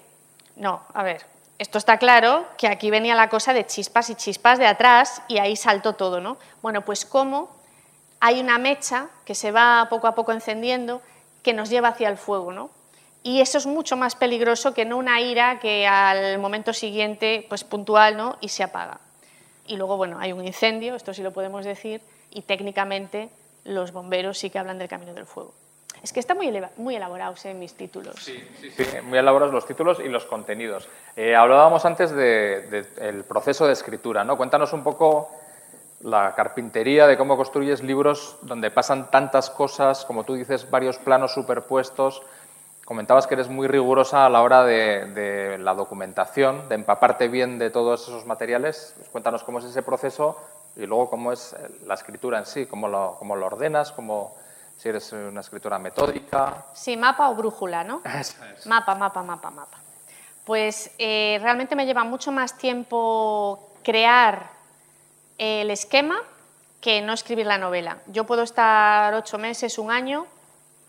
No, a ver, esto está claro que aquí venía la cosa de chispas y chispas de atrás y ahí saltó todo, ¿no? Bueno, pues cómo hay una mecha que se va poco a poco encendiendo que nos lleva hacia el fuego, ¿no? Y eso es mucho más peligroso que no una ira que al momento siguiente, pues puntual, ¿no? Y se apaga. Y luego, bueno, hay un incendio, esto sí lo podemos decir, y técnicamente los bomberos sí que hablan del camino del fuego. Es que está muy, elaborados en mis títulos. Sí, sí, sí, muy elaborados los títulos y los contenidos. Eh, hablábamos antes del proceso de escritura, ¿no? Cuéntanos un poco la carpintería de cómo construyes libros donde pasan tantas cosas, como tú dices, varios planos superpuestos. Comentabas que eres muy rigurosa a la hora de, la documentación, de empaparte bien de todos esos materiales. Pues cuéntanos cómo es ese proceso y luego cómo es la escritura en sí, cómo lo ordenas, cómo si eres una escritora metódica. Sí, mapa o brújula, ¿no? Eso es. Mapa, mapa, mapa, mapa. Pues eh, realmente me lleva mucho más tiempo crear el esquema que no escribir la novela. Yo puedo estar ocho meses, un año,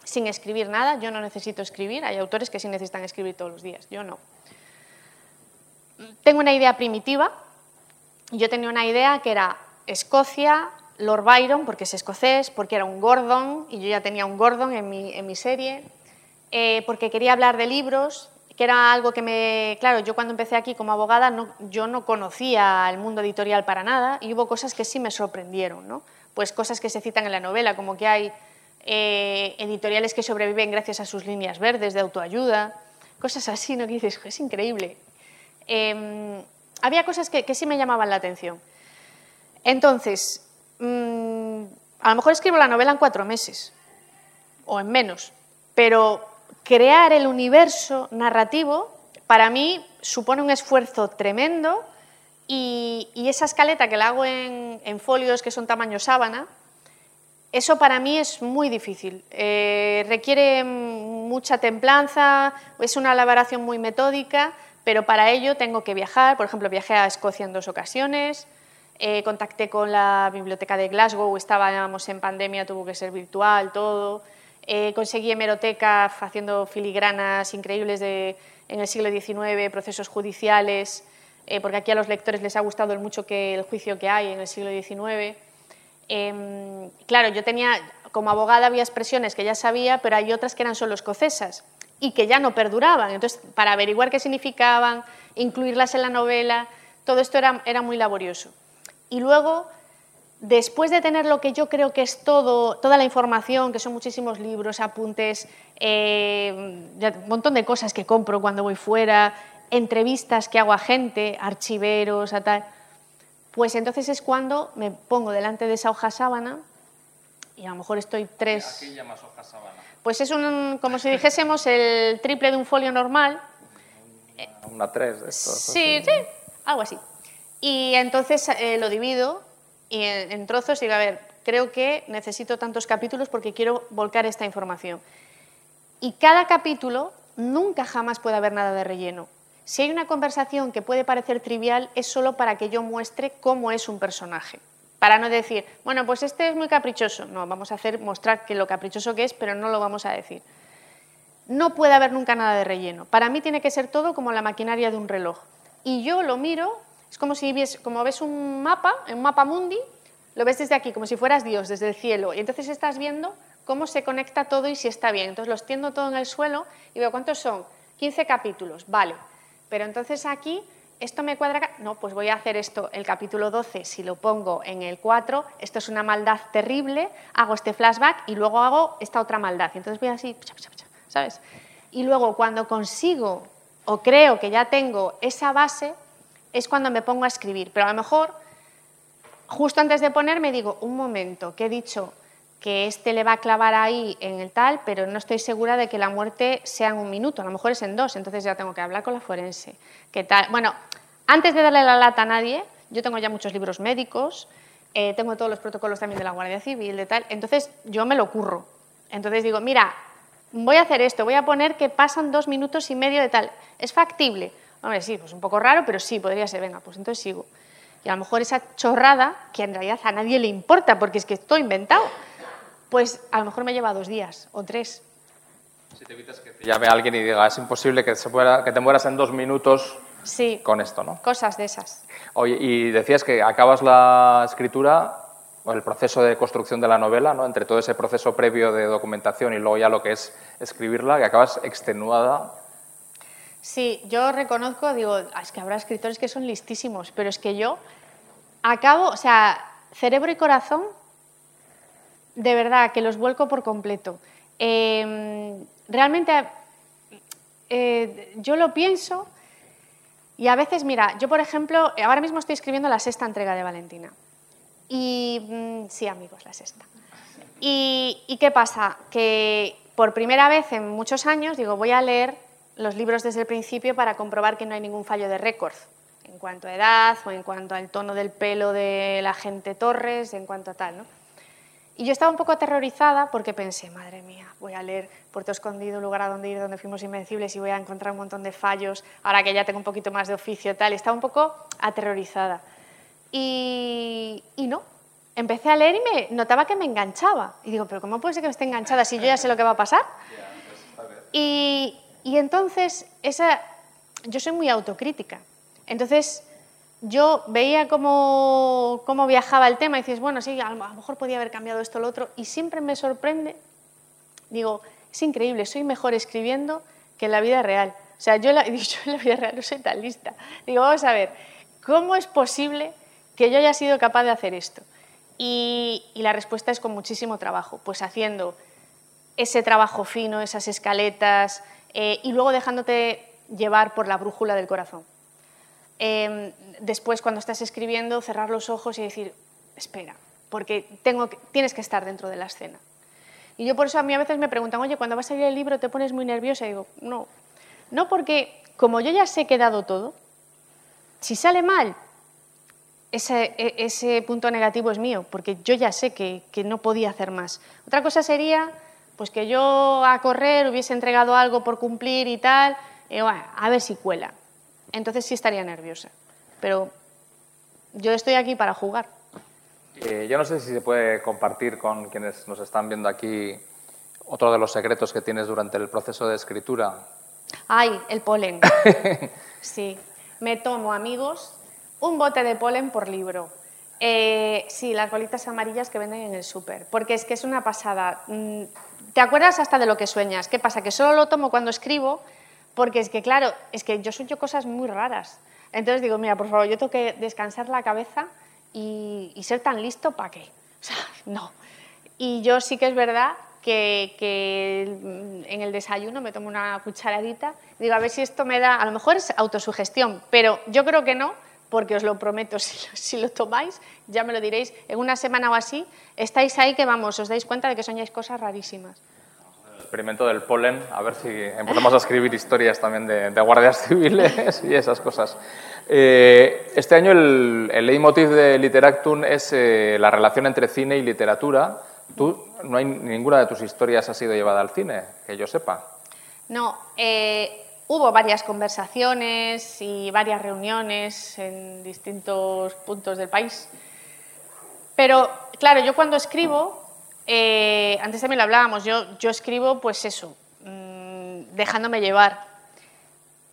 sin escribir nada. Yo no necesito escribir. Hay autores que sí necesitan escribir todos los días. Yo no. Tengo una idea primitiva. Yo tenía una idea que era Escocia, Lord Byron, porque es escocés, porque era un Gordon, y yo ya tenía un Gordon en mi, serie, eh, porque quería hablar de libros, que era algo que me... Claro, yo cuando empecé aquí como abogada, no, yo no conocía el mundo editorial para nada, y hubo cosas que sí me sorprendieron, ¿no? pues cosas que se citan en la novela, como que hay eh, editoriales que sobreviven gracias a sus líneas verdes de autoayuda, cosas así, ¿no? Que dices, es increíble. Em, había cosas que, sí me llamaban la atención. Entonces, mm, a lo mejor escribo la novela en cuatro meses, o en menos, pero crear el universo narrativo para mí supone un esfuerzo tremendo y, esa escaleta que la hago en, folios que son tamaño sábana, eso para mí es muy difícil. Eh, requiere mucha templanza, es una elaboración muy metódica, pero para ello tengo que viajar. Por ejemplo, viajé a Escocia en dos ocasiones, eh, contacté con la biblioteca de Glasgow, estábamos en pandemia, tuvo que ser virtual, todo. Eh, conseguí hemeroteca haciendo filigranas increíbles de, en el siglo XIX, procesos judiciales, eh, porque aquí a los lectores les ha gustado mucho que el juicio que hay en el siglo XIX. Em, claro, yo tenía, como abogada había expresiones que ya sabía, pero hay otras que eran solo escocesas y que ya no perduraban. Entonces, para averiguar qué significaban, incluirlas en la novela, todo esto era, era muy laborioso. Y luego, después de tener lo que yo creo que es todo, toda la información, que son muchísimos libros, apuntes, eh, un montón de cosas que compro cuando voy fuera, entrevistas que hago a gente, archiveros, a tal, pues entonces es cuando me pongo delante de esa hoja sábana y a lo mejor estoy tres... ¿A qué llamas hoja sábana? Pues es un, como si dijésemos el triple de un folio normal. Una, tres de estos. Sí, sí, algo así. Y entonces eh, lo divido y en, trozos y digo, a ver, creo que necesito tantos capítulos porque quiero volcar esta información. Y cada capítulo nunca jamás puede haber nada de relleno. Si hay una conversación que puede parecer trivial, es solo para que yo muestre cómo es un personaje. Para no decir, bueno, pues este es muy caprichoso. No, vamos a hacer mostrar que lo caprichoso que es, pero no lo vamos a decir. No puede haber nunca nada de relleno. Para mí tiene que ser todo como la maquinaria de un reloj. Y yo lo miro es como si ves, como ves un mapa, un mapa mundi, lo ves desde aquí, como si fueras Dios, desde el cielo. Y entonces estás viendo cómo se conecta todo y si está bien. Entonces lo extiendo todo en el suelo y veo cuántos son. 15 capítulos, vale. Pero entonces aquí, esto me cuadra. No, pues voy a hacer esto, el capítulo 12, si lo pongo en el 4, esto es una maldad terrible, hago este flashback y luego hago esta otra maldad. Y entonces voy así, ¿sabes? Y luego cuando consigo o creo que ya tengo esa base, es cuando me pongo a escribir. Pero a lo mejor, justo antes de ponerme, digo, un momento, que he dicho que este le va a clavar ahí en el tal, pero no estoy segura de que la muerte sea en un minuto, a lo mejor es en dos, entonces ya tengo que hablar con la forense. ¿Qué tal? Bueno, antes de darle la lata a nadie, yo tengo ya muchos libros médicos, eh, tengo todos los protocolos también de la Guardia Civil, de tal, entonces yo me lo curro. Entonces digo, mira, voy a hacer esto, voy a poner que pasan dos minutos y medio de tal, ¿es factible? Hombre, sí, pues un poco raro, pero sí, podría ser, venga, pues entonces sigo. Y a lo mejor esa chorrada, que en realidad a nadie le importa, porque es que estoy inventado, pues a lo mejor me lleva dos días o tres. Si te evitas que te llame alguien y diga, es imposible que, se que te mueras en dos minutos sí, con esto, ¿no? Cosas de esas. Oye, y decías que acabas la escritura o el proceso de construcción de la novela, ¿no? entre todo ese proceso previo de documentación y luego ya lo que es escribirla, que acabas extenuada Sí, yo reconozco, digo, ah, es que habrá escritores que son listísimos, pero es que yo acabo, o sea, cerebro y corazón, de verdad, que los vuelco por completo. Em, realmente, eh, yo lo pienso y a veces, mira, yo por ejemplo, ahora mismo estoy escribiendo la sexta entrega de Valentina. Y mm, sí, amigos, la sexta. Y, ¿Y qué pasa? Que por primera vez en muchos años digo, voy a leer los libros desde el principio para comprobar que no hay ningún fallo de récord en cuanto a edad o en cuanto al tono del pelo de la gente Torres, en cuanto a tal. ¿no? Y yo estaba un poco aterrorizada porque pensé, madre mía, voy a leer Puerto Escondido, lugar a donde ir, donde fuimos invencibles y voy a encontrar un montón de fallos, ahora que ya tengo un poquito más de oficio tal. Estaba un poco aterrorizada. Y, y no, empecé a leer y me notaba que me enganchaba. Y digo, pero ¿cómo puede ser que me esté enganchada si yo ya sé lo que va a pasar? Y, y entonces, esa, yo soy muy autocrítica. Entonces, yo veía cómo, cómo, viajaba el tema y dices, bueno, sí, a lo mejor podía haber cambiado esto o lo otro, y siempre me sorprende, digo, es increíble, soy mejor escribiendo que en la vida real. O sea, yo, la, en la vida real no soy tan lista. Digo, vamos a ver, ¿cómo es posible que yo haya sido capaz de hacer esto? Y, la respuesta es con muchísimo trabajo, pues haciendo ese trabajo fino, esas escaletas, eh, y luego dejándote llevar por la brújula del corazón. Em, después, cuando estás escribiendo, cerrar los ojos y decir, espera, porque tengo tienes que estar dentro de la escena. Y yo por eso a mí a veces me preguntan, oye, cuando va a salir el libro te pones muy nerviosa. Y digo, no, no porque como yo ya sé que he dado todo, si sale mal, ese, e, ese punto negativo es mío, porque yo ya sé que, que, no podía hacer más. Otra cosa sería pues que yo a correr hubiese entregado algo por cumplir y tal, y bueno, a ver si cuela. Entonces sí estaría nerviosa. Pero yo estoy aquí para jugar. Eh, yo no sé si se puede compartir con quienes nos están viendo aquí otro de los secretos que tienes durante el proceso de escritura. Ay, el polen. sí, me tomo, amigos, un bote de polen por libro. Eh, sí, las bolitas amarillas que venden en el súper, porque es que es una pasada. Mm, te acuerdas hasta de lo que sueñas. ¿Qué pasa? Que solo lo tomo cuando escribo, porque es que, claro, es que yo sueño cosas muy raras. Entonces digo, mira, por favor, yo tengo que descansar la cabeza y, ser tan listo para qué. O sea, no. Y yo sí que es verdad que, en el desayuno me tomo una cucharadita, digo, a ver si esto me da, a lo mejor es autosugestión, pero yo creo que no, porque os lo prometo, si si lo tomáis, ya me lo diréis, en una semana o así, estáis ahí que vamos, os dais cuenta de que soñáis cosas rarísimas experimento del polen, a ver si empezamos a escribir historias también de, guardias civiles y esas cosas. Eh, este año el, el, leitmotiv de Literactum es eh, la relación entre cine y literatura. Tú, no hay ninguna de tus historias ha sido llevada al cine, que yo sepa. No, eh, hubo varias conversaciones y varias reuniones en distintos puntos del país. Pero, claro, yo cuando escribo eh, antes también lo hablábamos, yo, yo escribo pues eso, mm, dejándome llevar.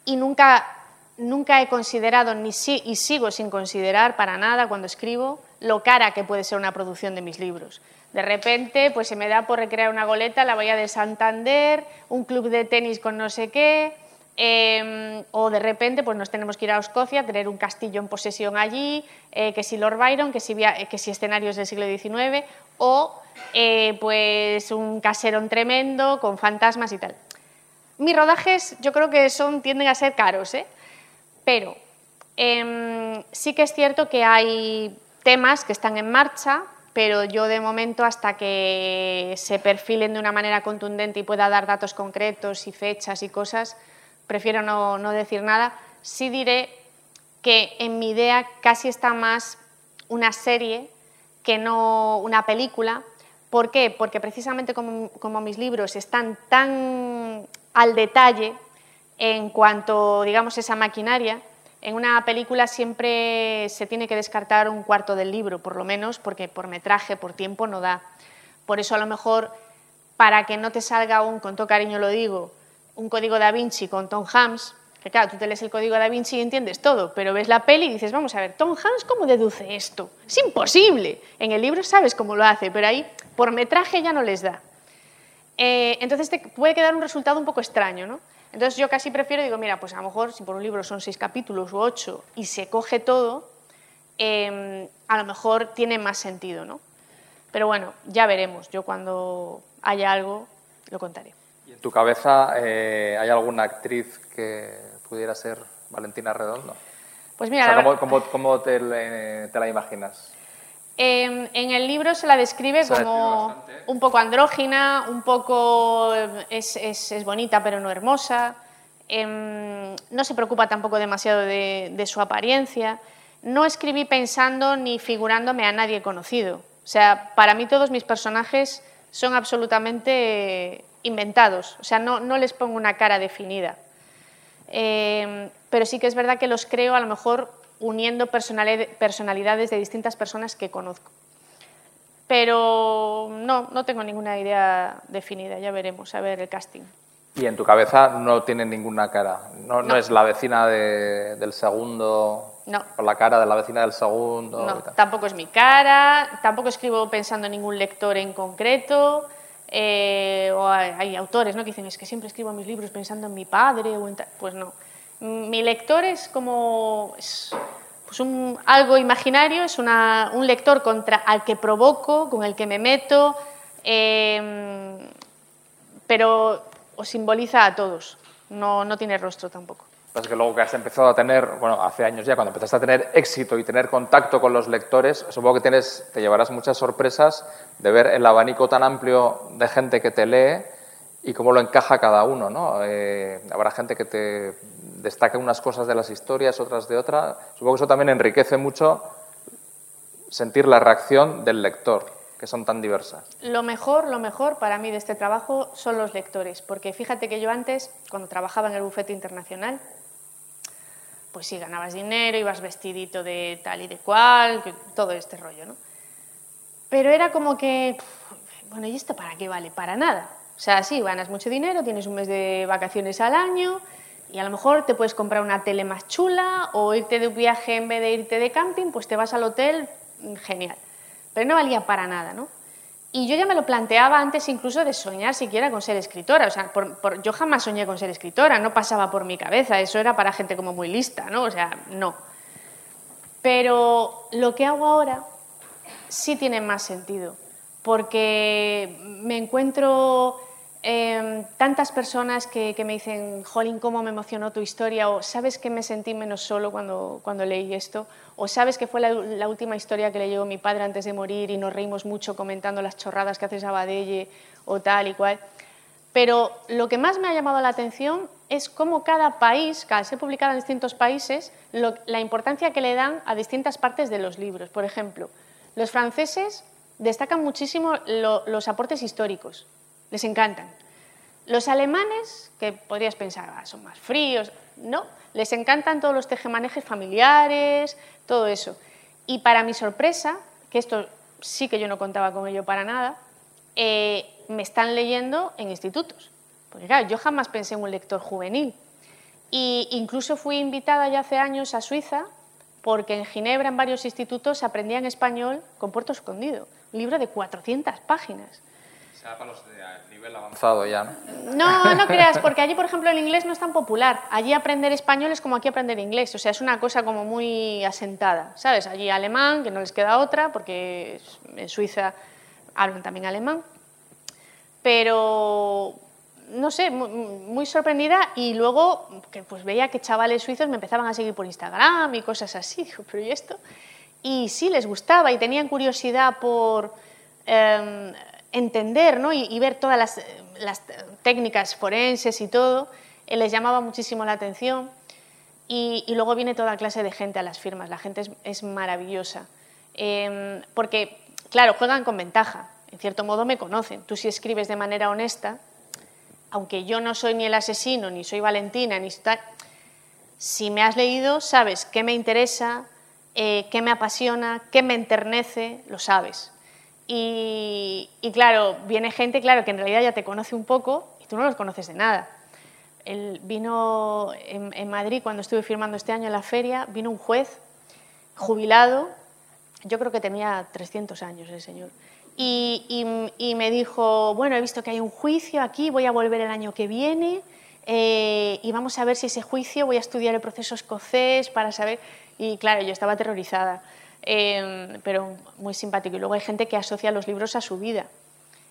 Y nunca, nunca he considerado, ni si, y sigo sin considerar para nada cuando escribo, lo cara que puede ser una producción de mis libros. De repente, pues se me da por recrear una goleta, la Bahía de Santander, un club de tenis con no sé qué, em, o de repente pues nos tenemos que ir a Escocia, tener un castillo en posesión allí, eh, que si Lord Byron, que si, que si escenarios del siglo XIX, o eh, pues un caserón tremendo con fantasmas y tal. Mis rodajes yo creo que son, tienden a ser caros, ¿eh? pero em, sí que es cierto que hay temas que están en marcha, pero yo de momento hasta que se perfilen de una manera contundente y pueda dar datos concretos y fechas y cosas, prefiero no, no decir nada. Sí diré que en mi idea casi está más una serie que no una película. ¿Por qué? Porque precisamente como, mis libros están tan al detalle en cuanto, digamos, esa maquinaria, en una película siempre se tiene que descartar un cuarto del libro, por lo menos, porque por metraje, por tiempo no da. Por eso a lo mejor, para que no te salga un, con todo cariño lo digo, un código da Vinci con Tom Hanks, que claro, tú te lees el código da Vinci y entiendes todo, pero ves la peli y dices, vamos a ver, Tom Hanks, ¿cómo deduce esto? Es imposible. En el libro sabes cómo lo hace, pero ahí por metraje ya no les da. Eh, entonces te puede quedar un resultado un poco extraño, ¿no? Entonces yo casi prefiero, digo, mira, pues a lo mejor si por un libro son seis capítulos u ocho y se coge todo, em, a lo mejor tiene más sentido, ¿no? Pero bueno, ya veremos. Yo cuando haya algo lo contaré. ¿Y en tu cabeza eh, hay alguna actriz que pudiera ser Valentina Redondo? Pues mira, ¿cómo, te, la imaginas? en el libro se la describe como un poco andrógina, un poco es, es, bonita pero no hermosa, em, no se preocupa tampoco demasiado de, de, su apariencia. No escribí pensando ni figurándome a nadie conocido. O sea, para mí todos mis personajes son absolutamente inventados, o sea, no, no les pongo una cara definida. Em, pero sí que es verdad que los creo a lo mejor uniendo personalidades de distintas personas que conozco. Pero no, no tengo ninguna idea definida, ya veremos, a ver el casting. Y en tu cabeza no tiene ninguna cara, no, no. es la vecina del segundo, no. o la cara de la vecina del segundo. No, tampoco es mi cara, tampoco escribo pensando en ningún lector en concreto. Eh, o hay, autores ¿no? que dicen, es que siempre escribo mis libros pensando en mi padre, o pues no. Mi lector es como, pues un, algo imaginario, es una, un lector contra, al que provoco, con el que me meto, eh, pero os simboliza a todos, no, no tiene rostro tampoco. Pasa que luego que has empezado a tener, bueno, hace años ya, cuando empezaste a tener éxito y tener contacto con los lectores, supongo que tienes, te llevarás muchas sorpresas de ver el abanico tan amplio de gente que te lee y cómo lo encaja cada uno, ¿no? Eh, habrá gente que te destaque unas cosas de las historias, otras de otras. Supongo que eso también enriquece mucho sentir la reacción del lector, que son tan diversas. Lo mejor, lo mejor para mí de este trabajo son los lectores, porque fíjate que yo antes, cuando trabajaba en el bufete internacional, pues sí, ganabas dinero, ibas vestidito de tal y de cual, todo este rollo, ¿no? Pero era como que, bueno, ¿y esto para qué vale? Para nada. O sea, sí, ganas mucho dinero, tienes un mes de vacaciones al año y a lo mejor te puedes comprar una tele más chula o irte de un viaje en vez de irte de camping, pues te vas al hotel, mm, genial. Pero no valía para nada, ¿no? Y yo ya me lo planteaba antes incluso de soñar siquiera con ser escritora. O sea, yo jamás soñé con ser escritora, no pasaba por mi cabeza, eso era para gente como muy lista, ¿no? O sea, no. Pero lo que hago ahora sí tiene más sentido, porque me encuentro Em, tantas personas que, me dicen, Jolín, cómo me emocionó tu historia, o sabes que me sentí menos solo cuando, cuando leí esto, o sabes que fue la, última historia que leyó mi padre antes de morir y nos reímos mucho comentando las chorradas que hace Sabadelle o tal y cual. Pero lo que más me ha llamado la atención es cómo cada país, cada ser publicado en distintos países, la importancia que le dan a distintas partes de los libros. Por ejemplo, los franceses destacan muchísimo los aportes históricos les encantan. Los alemanes, que podrías pensar, ah, son más fríos, no, les encantan todos los tejemanejes familiares, todo eso. Y para mi sorpresa, que esto sí que yo no contaba con ello para nada, eh, me están leyendo en institutos. Porque claro, yo jamás pensé en un lector juvenil. Y incluso fui invitada ya hace años a Suiza porque en Ginebra, en varios institutos, aprendían español con Puerto Escondido, un libro de 400 páginas para los de nivel avanzado ya, ¿no? No, no creas, porque allí, por ejemplo, el inglés no es tan popular. Allí aprender español es como aquí aprender inglés, o sea, es una cosa como muy asentada, ¿sabes? Allí alemán, que no les queda otra, porque en Suiza hablan también alemán. Pero, no sé, muy, sorprendida y luego que pues veía que chavales suizos me empezaban a seguir por Instagram y cosas así. Digo, pero ¿y esto? Y sí, les gustaba y tenían curiosidad por... Em, entender ¿no? y, ver todas las, técnicas forenses y todo, eh, les llamaba muchísimo la atención. Y, luego viene toda clase de gente a las firmas, la gente es, maravillosa. Em, porque, claro, juegan con ventaja, en cierto modo me conocen. Tú si escribes de manera honesta, aunque yo no soy ni el asesino, ni soy Valentina, ni tal, si me has leído, sabes qué me interesa, eh, qué me apasiona, qué me enternece, lo sabes. Y, claro, viene gente, claro, que en realidad ya te conoce un poco y tú no los conoces de nada. Él vino en, Madrid cuando estuve firmando este año en la feria, vino un juez jubilado, yo creo que tenía 300 años el señor, y, me dijo, bueno, he visto que hay un juicio aquí, voy a volver el año que viene eh, y vamos a ver si ese juicio, voy a estudiar el proceso escocés para saber, y claro, yo estaba aterrorizada. Em, pero muy simpático. Y luego hay gente que asocia los libros a su vida.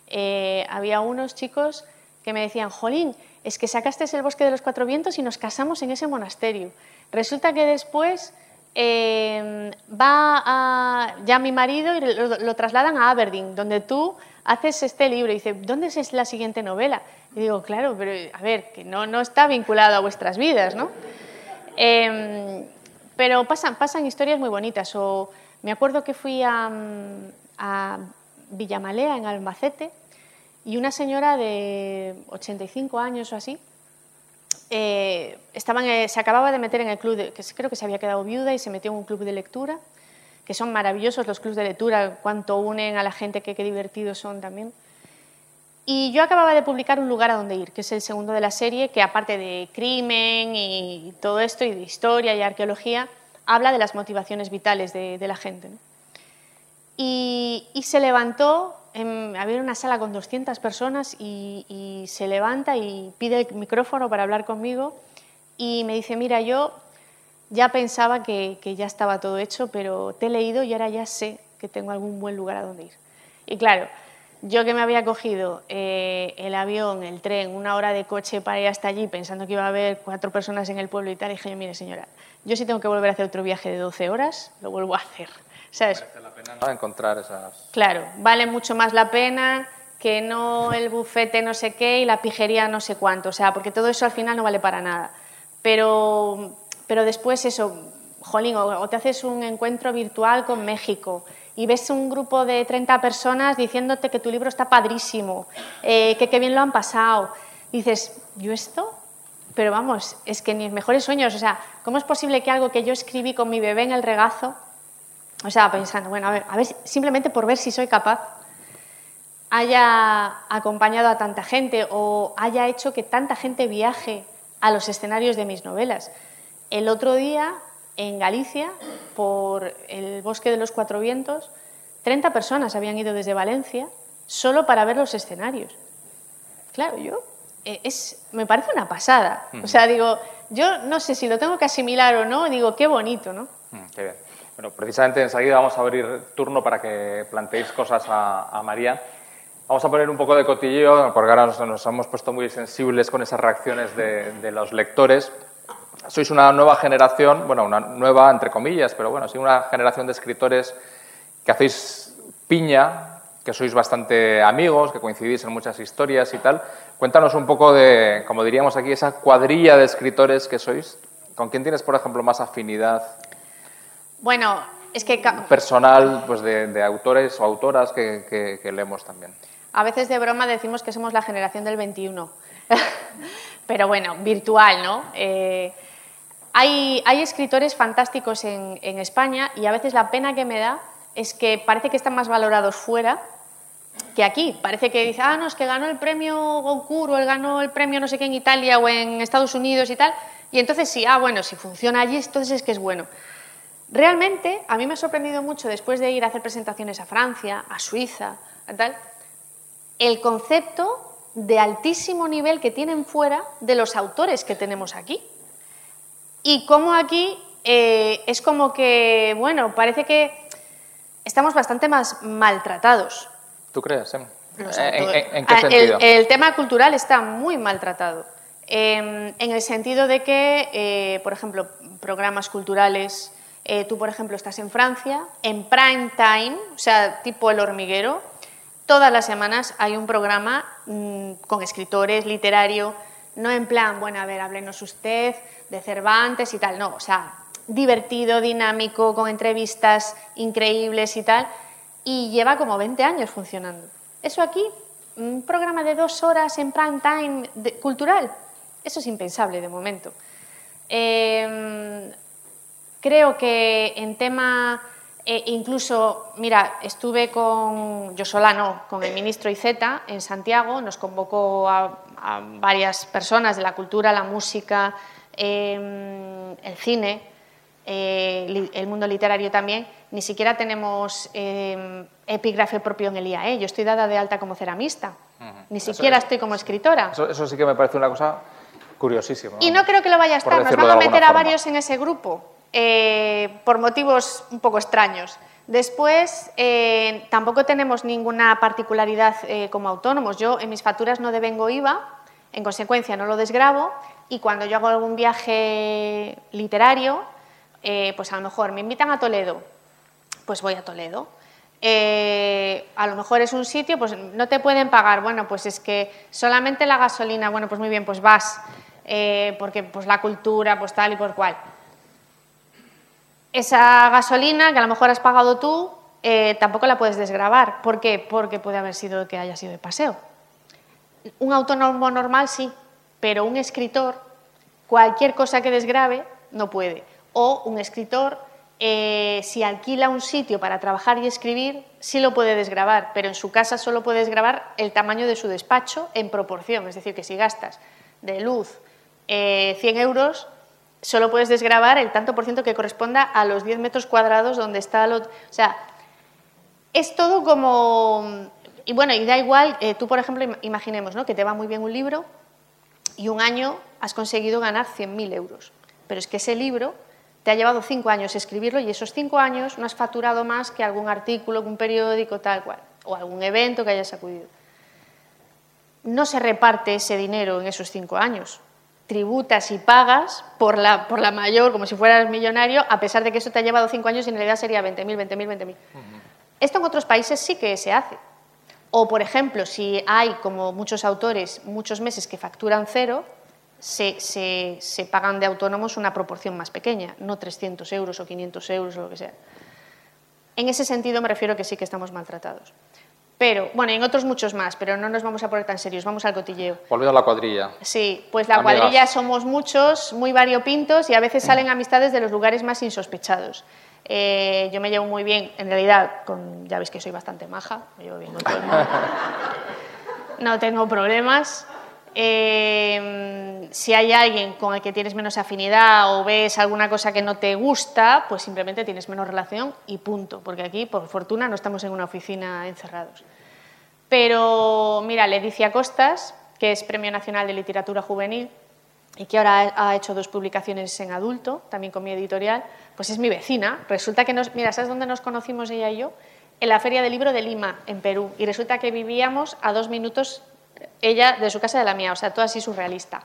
Eh, había unos chicos que me decían, Jolín, es que sacaste el bosque de los cuatro vientos y nos casamos en ese monasterio. Resulta que después em, va a, ya mi marido y lo, trasladan a Aberdeen, donde tú haces este libro. Y dice, ¿dónde es la siguiente novela? Y digo, claro, pero a ver, que no, no está vinculado a vuestras vidas, ¿no? Em, pero pasan, pasan historias muy bonitas. O me acuerdo que fui a, Villamalea, en Albacete, y una señora de 85 años o así, eh, se acababa de meter en el club, que creo que se había quedado viuda y se metió en un club de lectura, que son maravillosos los clubes de lectura, cuánto unen a la gente, qué, qué divertidos son también. Y yo acababa de publicar Un lugar a donde ir, que es el segundo de la serie, que aparte de crimen y todo esto, y de historia y arqueología, habla de las motivaciones vitales de, la gente. Y, se levantó, había una sala con 200 personas y, se levanta y pide el micrófono para hablar conmigo y me dice, mira, yo ya pensaba que, que ya estaba todo hecho, pero te he leído y ahora ya sé que tengo algún buen lugar a donde ir. Y claro, yo que me había cogido eh, el avión, el tren, una hora de coche para ir hasta allí pensando que iba a haber cuatro personas en el pueblo y tal, dije yo, mire señora, yo si tengo que volver a hacer otro viaje de 12 horas, lo vuelvo a hacer. ¿Sabes? Merece la pena ¿no? encontrar esas... Claro, vale mucho más la pena que no el bufete no sé qué y la pijería no sé cuánto, o sea, porque todo eso al final no vale para nada. Pero, pero después eso, jolín, o, o te haces un encuentro virtual con México, y ves un grupo de 30 personas diciéndote que tu libro está padrísimo, eh, que qué bien lo han pasado. Dices, ¿yo esto? Pero vamos, es que mis mejores sueños, o sea, ¿cómo es posible que algo que yo escribí con mi bebé en el regazo, o sea, pensando, bueno, a ver simplemente por ver si soy capaz, haya acompañado a tanta gente o haya hecho que tanta gente viaje a los escenarios de mis novelas? El otro día en Galicia, por el Bosque de los Cuatro Vientos, 30 personas habían ido desde Valencia solo para ver los escenarios. Claro, yo eh, es, me parece una pasada. O sea, digo, yo no sé si lo tengo que asimilar o no, digo, qué bonito, ¿no? Mm, qué bien. Bueno, precisamente enseguida vamos a abrir turno para que planteéis cosas a, María. Vamos a poner un poco de cotilleo, porque ahora nos, nos hemos puesto muy sensibles con esas reacciones de los lectores sois una nueva generación, bueno, una nueva entre comillas, pero bueno, sí una generación de escritores que hacéis piña, que sois bastante amigos, que coincidís en muchas historias y tal. Cuéntanos un poco de, como diríamos aquí, esa cuadrilla de escritores que sois. ¿Con quién tienes, por ejemplo, más afinidad? Bueno, es que... Personal, pues de, de autores o autoras que, que, que leemos también. A veces de broma decimos que somos la generación del 21. pero bueno, virtual, ¿no? Eh, hay, escritores fantásticos en, España y a veces la pena que me da es que parece que están más valorados fuera que aquí. Parece que dice, ah, no, es que ganó el premio Goncourt o él ganó el premio no sé qué en Italia o en Estados Unidos y tal. Y entonces sí, ah, bueno, si funciona allí, entonces es que es bueno. Realmente, a mí me ha sorprendido mucho después de ir a hacer presentaciones a Francia, a Suiza, el concepto de altísimo nivel que tienen fuera de los autores que tenemos aquí. Y como aquí eh, es como que, bueno, parece que estamos bastante más maltratados. ¿Tú crees? Eh? ¿En, en, en, qué sentido? El, el, tema cultural está muy maltratado. Eh, en el sentido de que, eh, por ejemplo, programas culturales, eh, tú, por ejemplo, estás en Francia, en prime time, o sea, tipo el hormiguero, Todas las semanas hay un programa mmm, con escritores, literario, no en plan, bueno, a ver, háblenos usted de Cervantes y tal, no, o sea, divertido, dinámico, con entrevistas increíbles y tal, y lleva como 20 años funcionando. Eso aquí, un programa de dos horas en prime time cultural, eso es impensable de momento. Eh, creo que en tema e incluso, mira, estuve con, yo sola no, con el ministro Iceta en Santiago, nos convocó a varias personas de la cultura, la música, eh, el cine, eh, el mundo literario también. Ni siquiera tenemos eh, epígrafe propio en el IAE. Yo estoy dada de alta como ceramista, uh -huh. ni siquiera estoy como escritora. Eso, eso, sí que me parece una cosa curiosísima. Y no creo que lo vaya a estar, nos van a meter a varios en ese grupo eh, por motivos un poco extraños. Después, eh, tampoco tenemos ninguna particularidad eh, como autónomos. Yo en mis facturas no devengo IVA, en consecuencia no lo desgrabo, y cuando yo hago algún viaje literario, eh, pues a lo mejor me invitan a Toledo, pues voy a Toledo. Eh, a lo mejor es un sitio, pues no te pueden pagar, bueno, pues es que solamente la gasolina, bueno, pues muy bien, pues vas, eh, porque pues la cultura, pues tal y por cual esa gasolina que a lo mejor has pagado tú, tampoco la puedes desgravar. ¿Por qué? Porque puede haber sido que haya sido de paseo. Un autónomo normal sí, pero un escritor, cualquier cosa que desgrave, no puede. O un escritor, eh, si alquila un sitio para trabajar y escribir, sí lo puede desgravar, pero en su casa solo puede desgravar el tamaño de su despacho en proporción. Es decir, que si gastas de luz eh, 100 euros, solo puedes desgravar el tanto por ciento que corresponda a los 10 metros cuadrados donde está lo... O sea, es todo como... Y bueno, y da igual, eh, tú por ejemplo, imaginemos ¿no? que te va muy bien un libro y un año has conseguido ganar 100.000 euros. Pero es que ese libro te ha llevado cinco años escribirlo y esos cinco años no has facturado más que algún artículo, un periódico, tal cual, o algún evento que hayas acudido. No se reparte ese dinero en esos cinco años. Tributas y pagas por la, por la mayor, como si fueras millonario, a pesar de que eso te ha llevado cinco años y en realidad sería 20.000, 20.000, 20.000. Esto en otros países sí que se hace. O, por ejemplo, si hay, como muchos autores, muchos meses que facturan cero, se, se, se, pagan de autónomos una proporción más pequeña, no 300 euros o 500 euros o lo que sea. En ese sentido me refiero que sí que estamos maltratados. Pero, bueno, en otros muchos más, pero no nos vamos a poner tan serios, vamos al cotilleo. Volviendo a la cuadrilla. Sí, pues la Amigas. cuadrilla somos muchos, muy variopintos y a veces salen amistades de los lugares más insospechados. Eh, yo me llevo muy bien, en realidad, con, ya veis que soy bastante maja, me llevo bien con todo el mundo. No tengo problemas. Eh, si hay alguien con el que tienes menos afinidad o ves alguna cosa que no te gusta, pues simplemente tienes menos relación y punto, porque aquí, por fortuna, no estamos en una oficina encerrados. Pero mira, Leticia Costas, que es Premio Nacional de Literatura Juvenil y que ahora ha hecho dos publicaciones en adulto, también con mi editorial, pues es mi vecina. Resulta que nos, mira, ¿sabes dónde nos conocimos ella y yo? En la Feria del Libro de Lima, en Perú. Y resulta que vivíamos a dos minutos ella de su casa de la mía, o sea, todo así surrealista.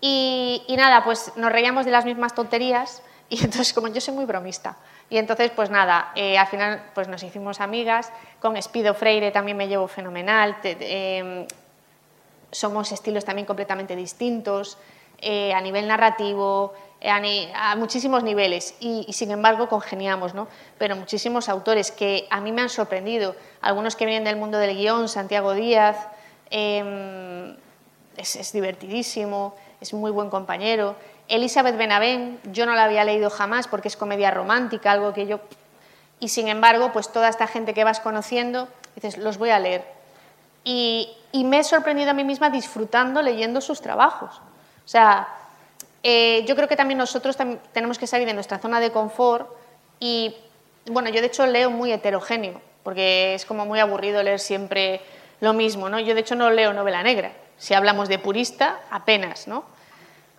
Y, y, nada, pues nos reíamos de las mismas tonterías y entonces como yo soy muy bromista. Y entonces pues nada, eh, al final pues nos hicimos amigas, con Espido Freire también me llevo fenomenal, te, eh, somos estilos también completamente distintos, eh, a nivel narrativo, a, a, muchísimos niveles y, sin embargo congeniamos, ¿no? Pero muchísimos autores que a mí me han sorprendido, algunos que vienen del mundo del guion, Santiago Díaz, eh, es, divertidísimo, es muy buen compañero. Elizabeth Benavent, yo no la había leído jamás porque es comedia romántica, algo que yo... Y sin embargo, pues toda esta gente que vas conociendo, dices, los voy a leer. Y me he sorprendido a mí misma disfrutando leyendo sus trabajos. O sea, eh, yo creo que también nosotros tam tenemos que salir de nuestra zona de confort y, bueno, yo de hecho leo muy heterogéneo, porque es como muy aburrido leer siempre lo mismo, ¿no? Yo de hecho no leo novela negra. Si hablamos de purista, apenas, ¿no?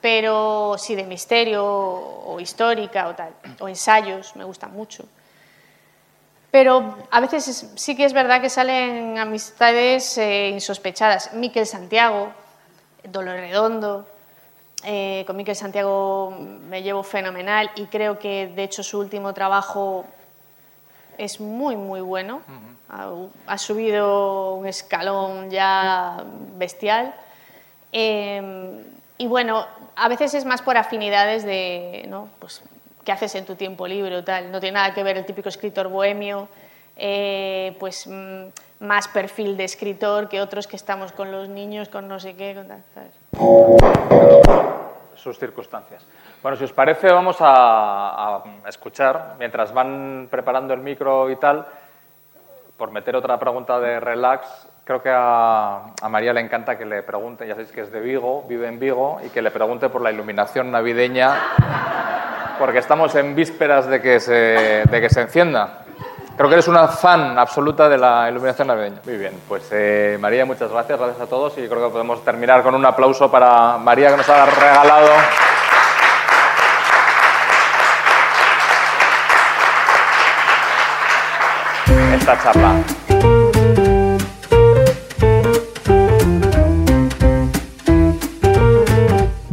Pero sí de misterio o histórica o ensayos, me gustan mucho. Pero a veces es, sí que es verdad que salen amistades eh, insospechadas. Miquel Santiago, Dolor Redondo, eh, con Miquel Santiago me llevo fenomenal y creo que de hecho su último trabajo es muy, muy bueno. Uh -huh. ha, ha, subido un escalón ya bestial. Eh, y bueno, a veces es más por afinidades de, ¿no? Pues, ¿qué haces en tu tiempo libre o tal? No tiene nada que ver el típico escritor bohemio, eh, pues mm, más perfil de escritor que otros que estamos con los niños, con no sé qué, con tal, ¿sabes? Sus circunstancias. Bueno, si os parece, vamos a, escuchar, mientras van preparando el micro y tal, por meter otra pregunta de relax, creo que a, a María le encanta que le pregunte, ya sabéis que es de Vigo, vive en Vigo, y que le pregunte por la iluminación navideña, porque estamos en vísperas de que se, de que se encienda. Creo que eres una fan absoluta de la iluminación navideña. Muy bien, pues eh, María, muchas gracias, gracias a todos y creo que podemos terminar con un aplauso para María que nos ha regalado esta charla.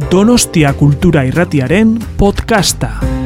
Donostia Kultura Irratiaren podcasta.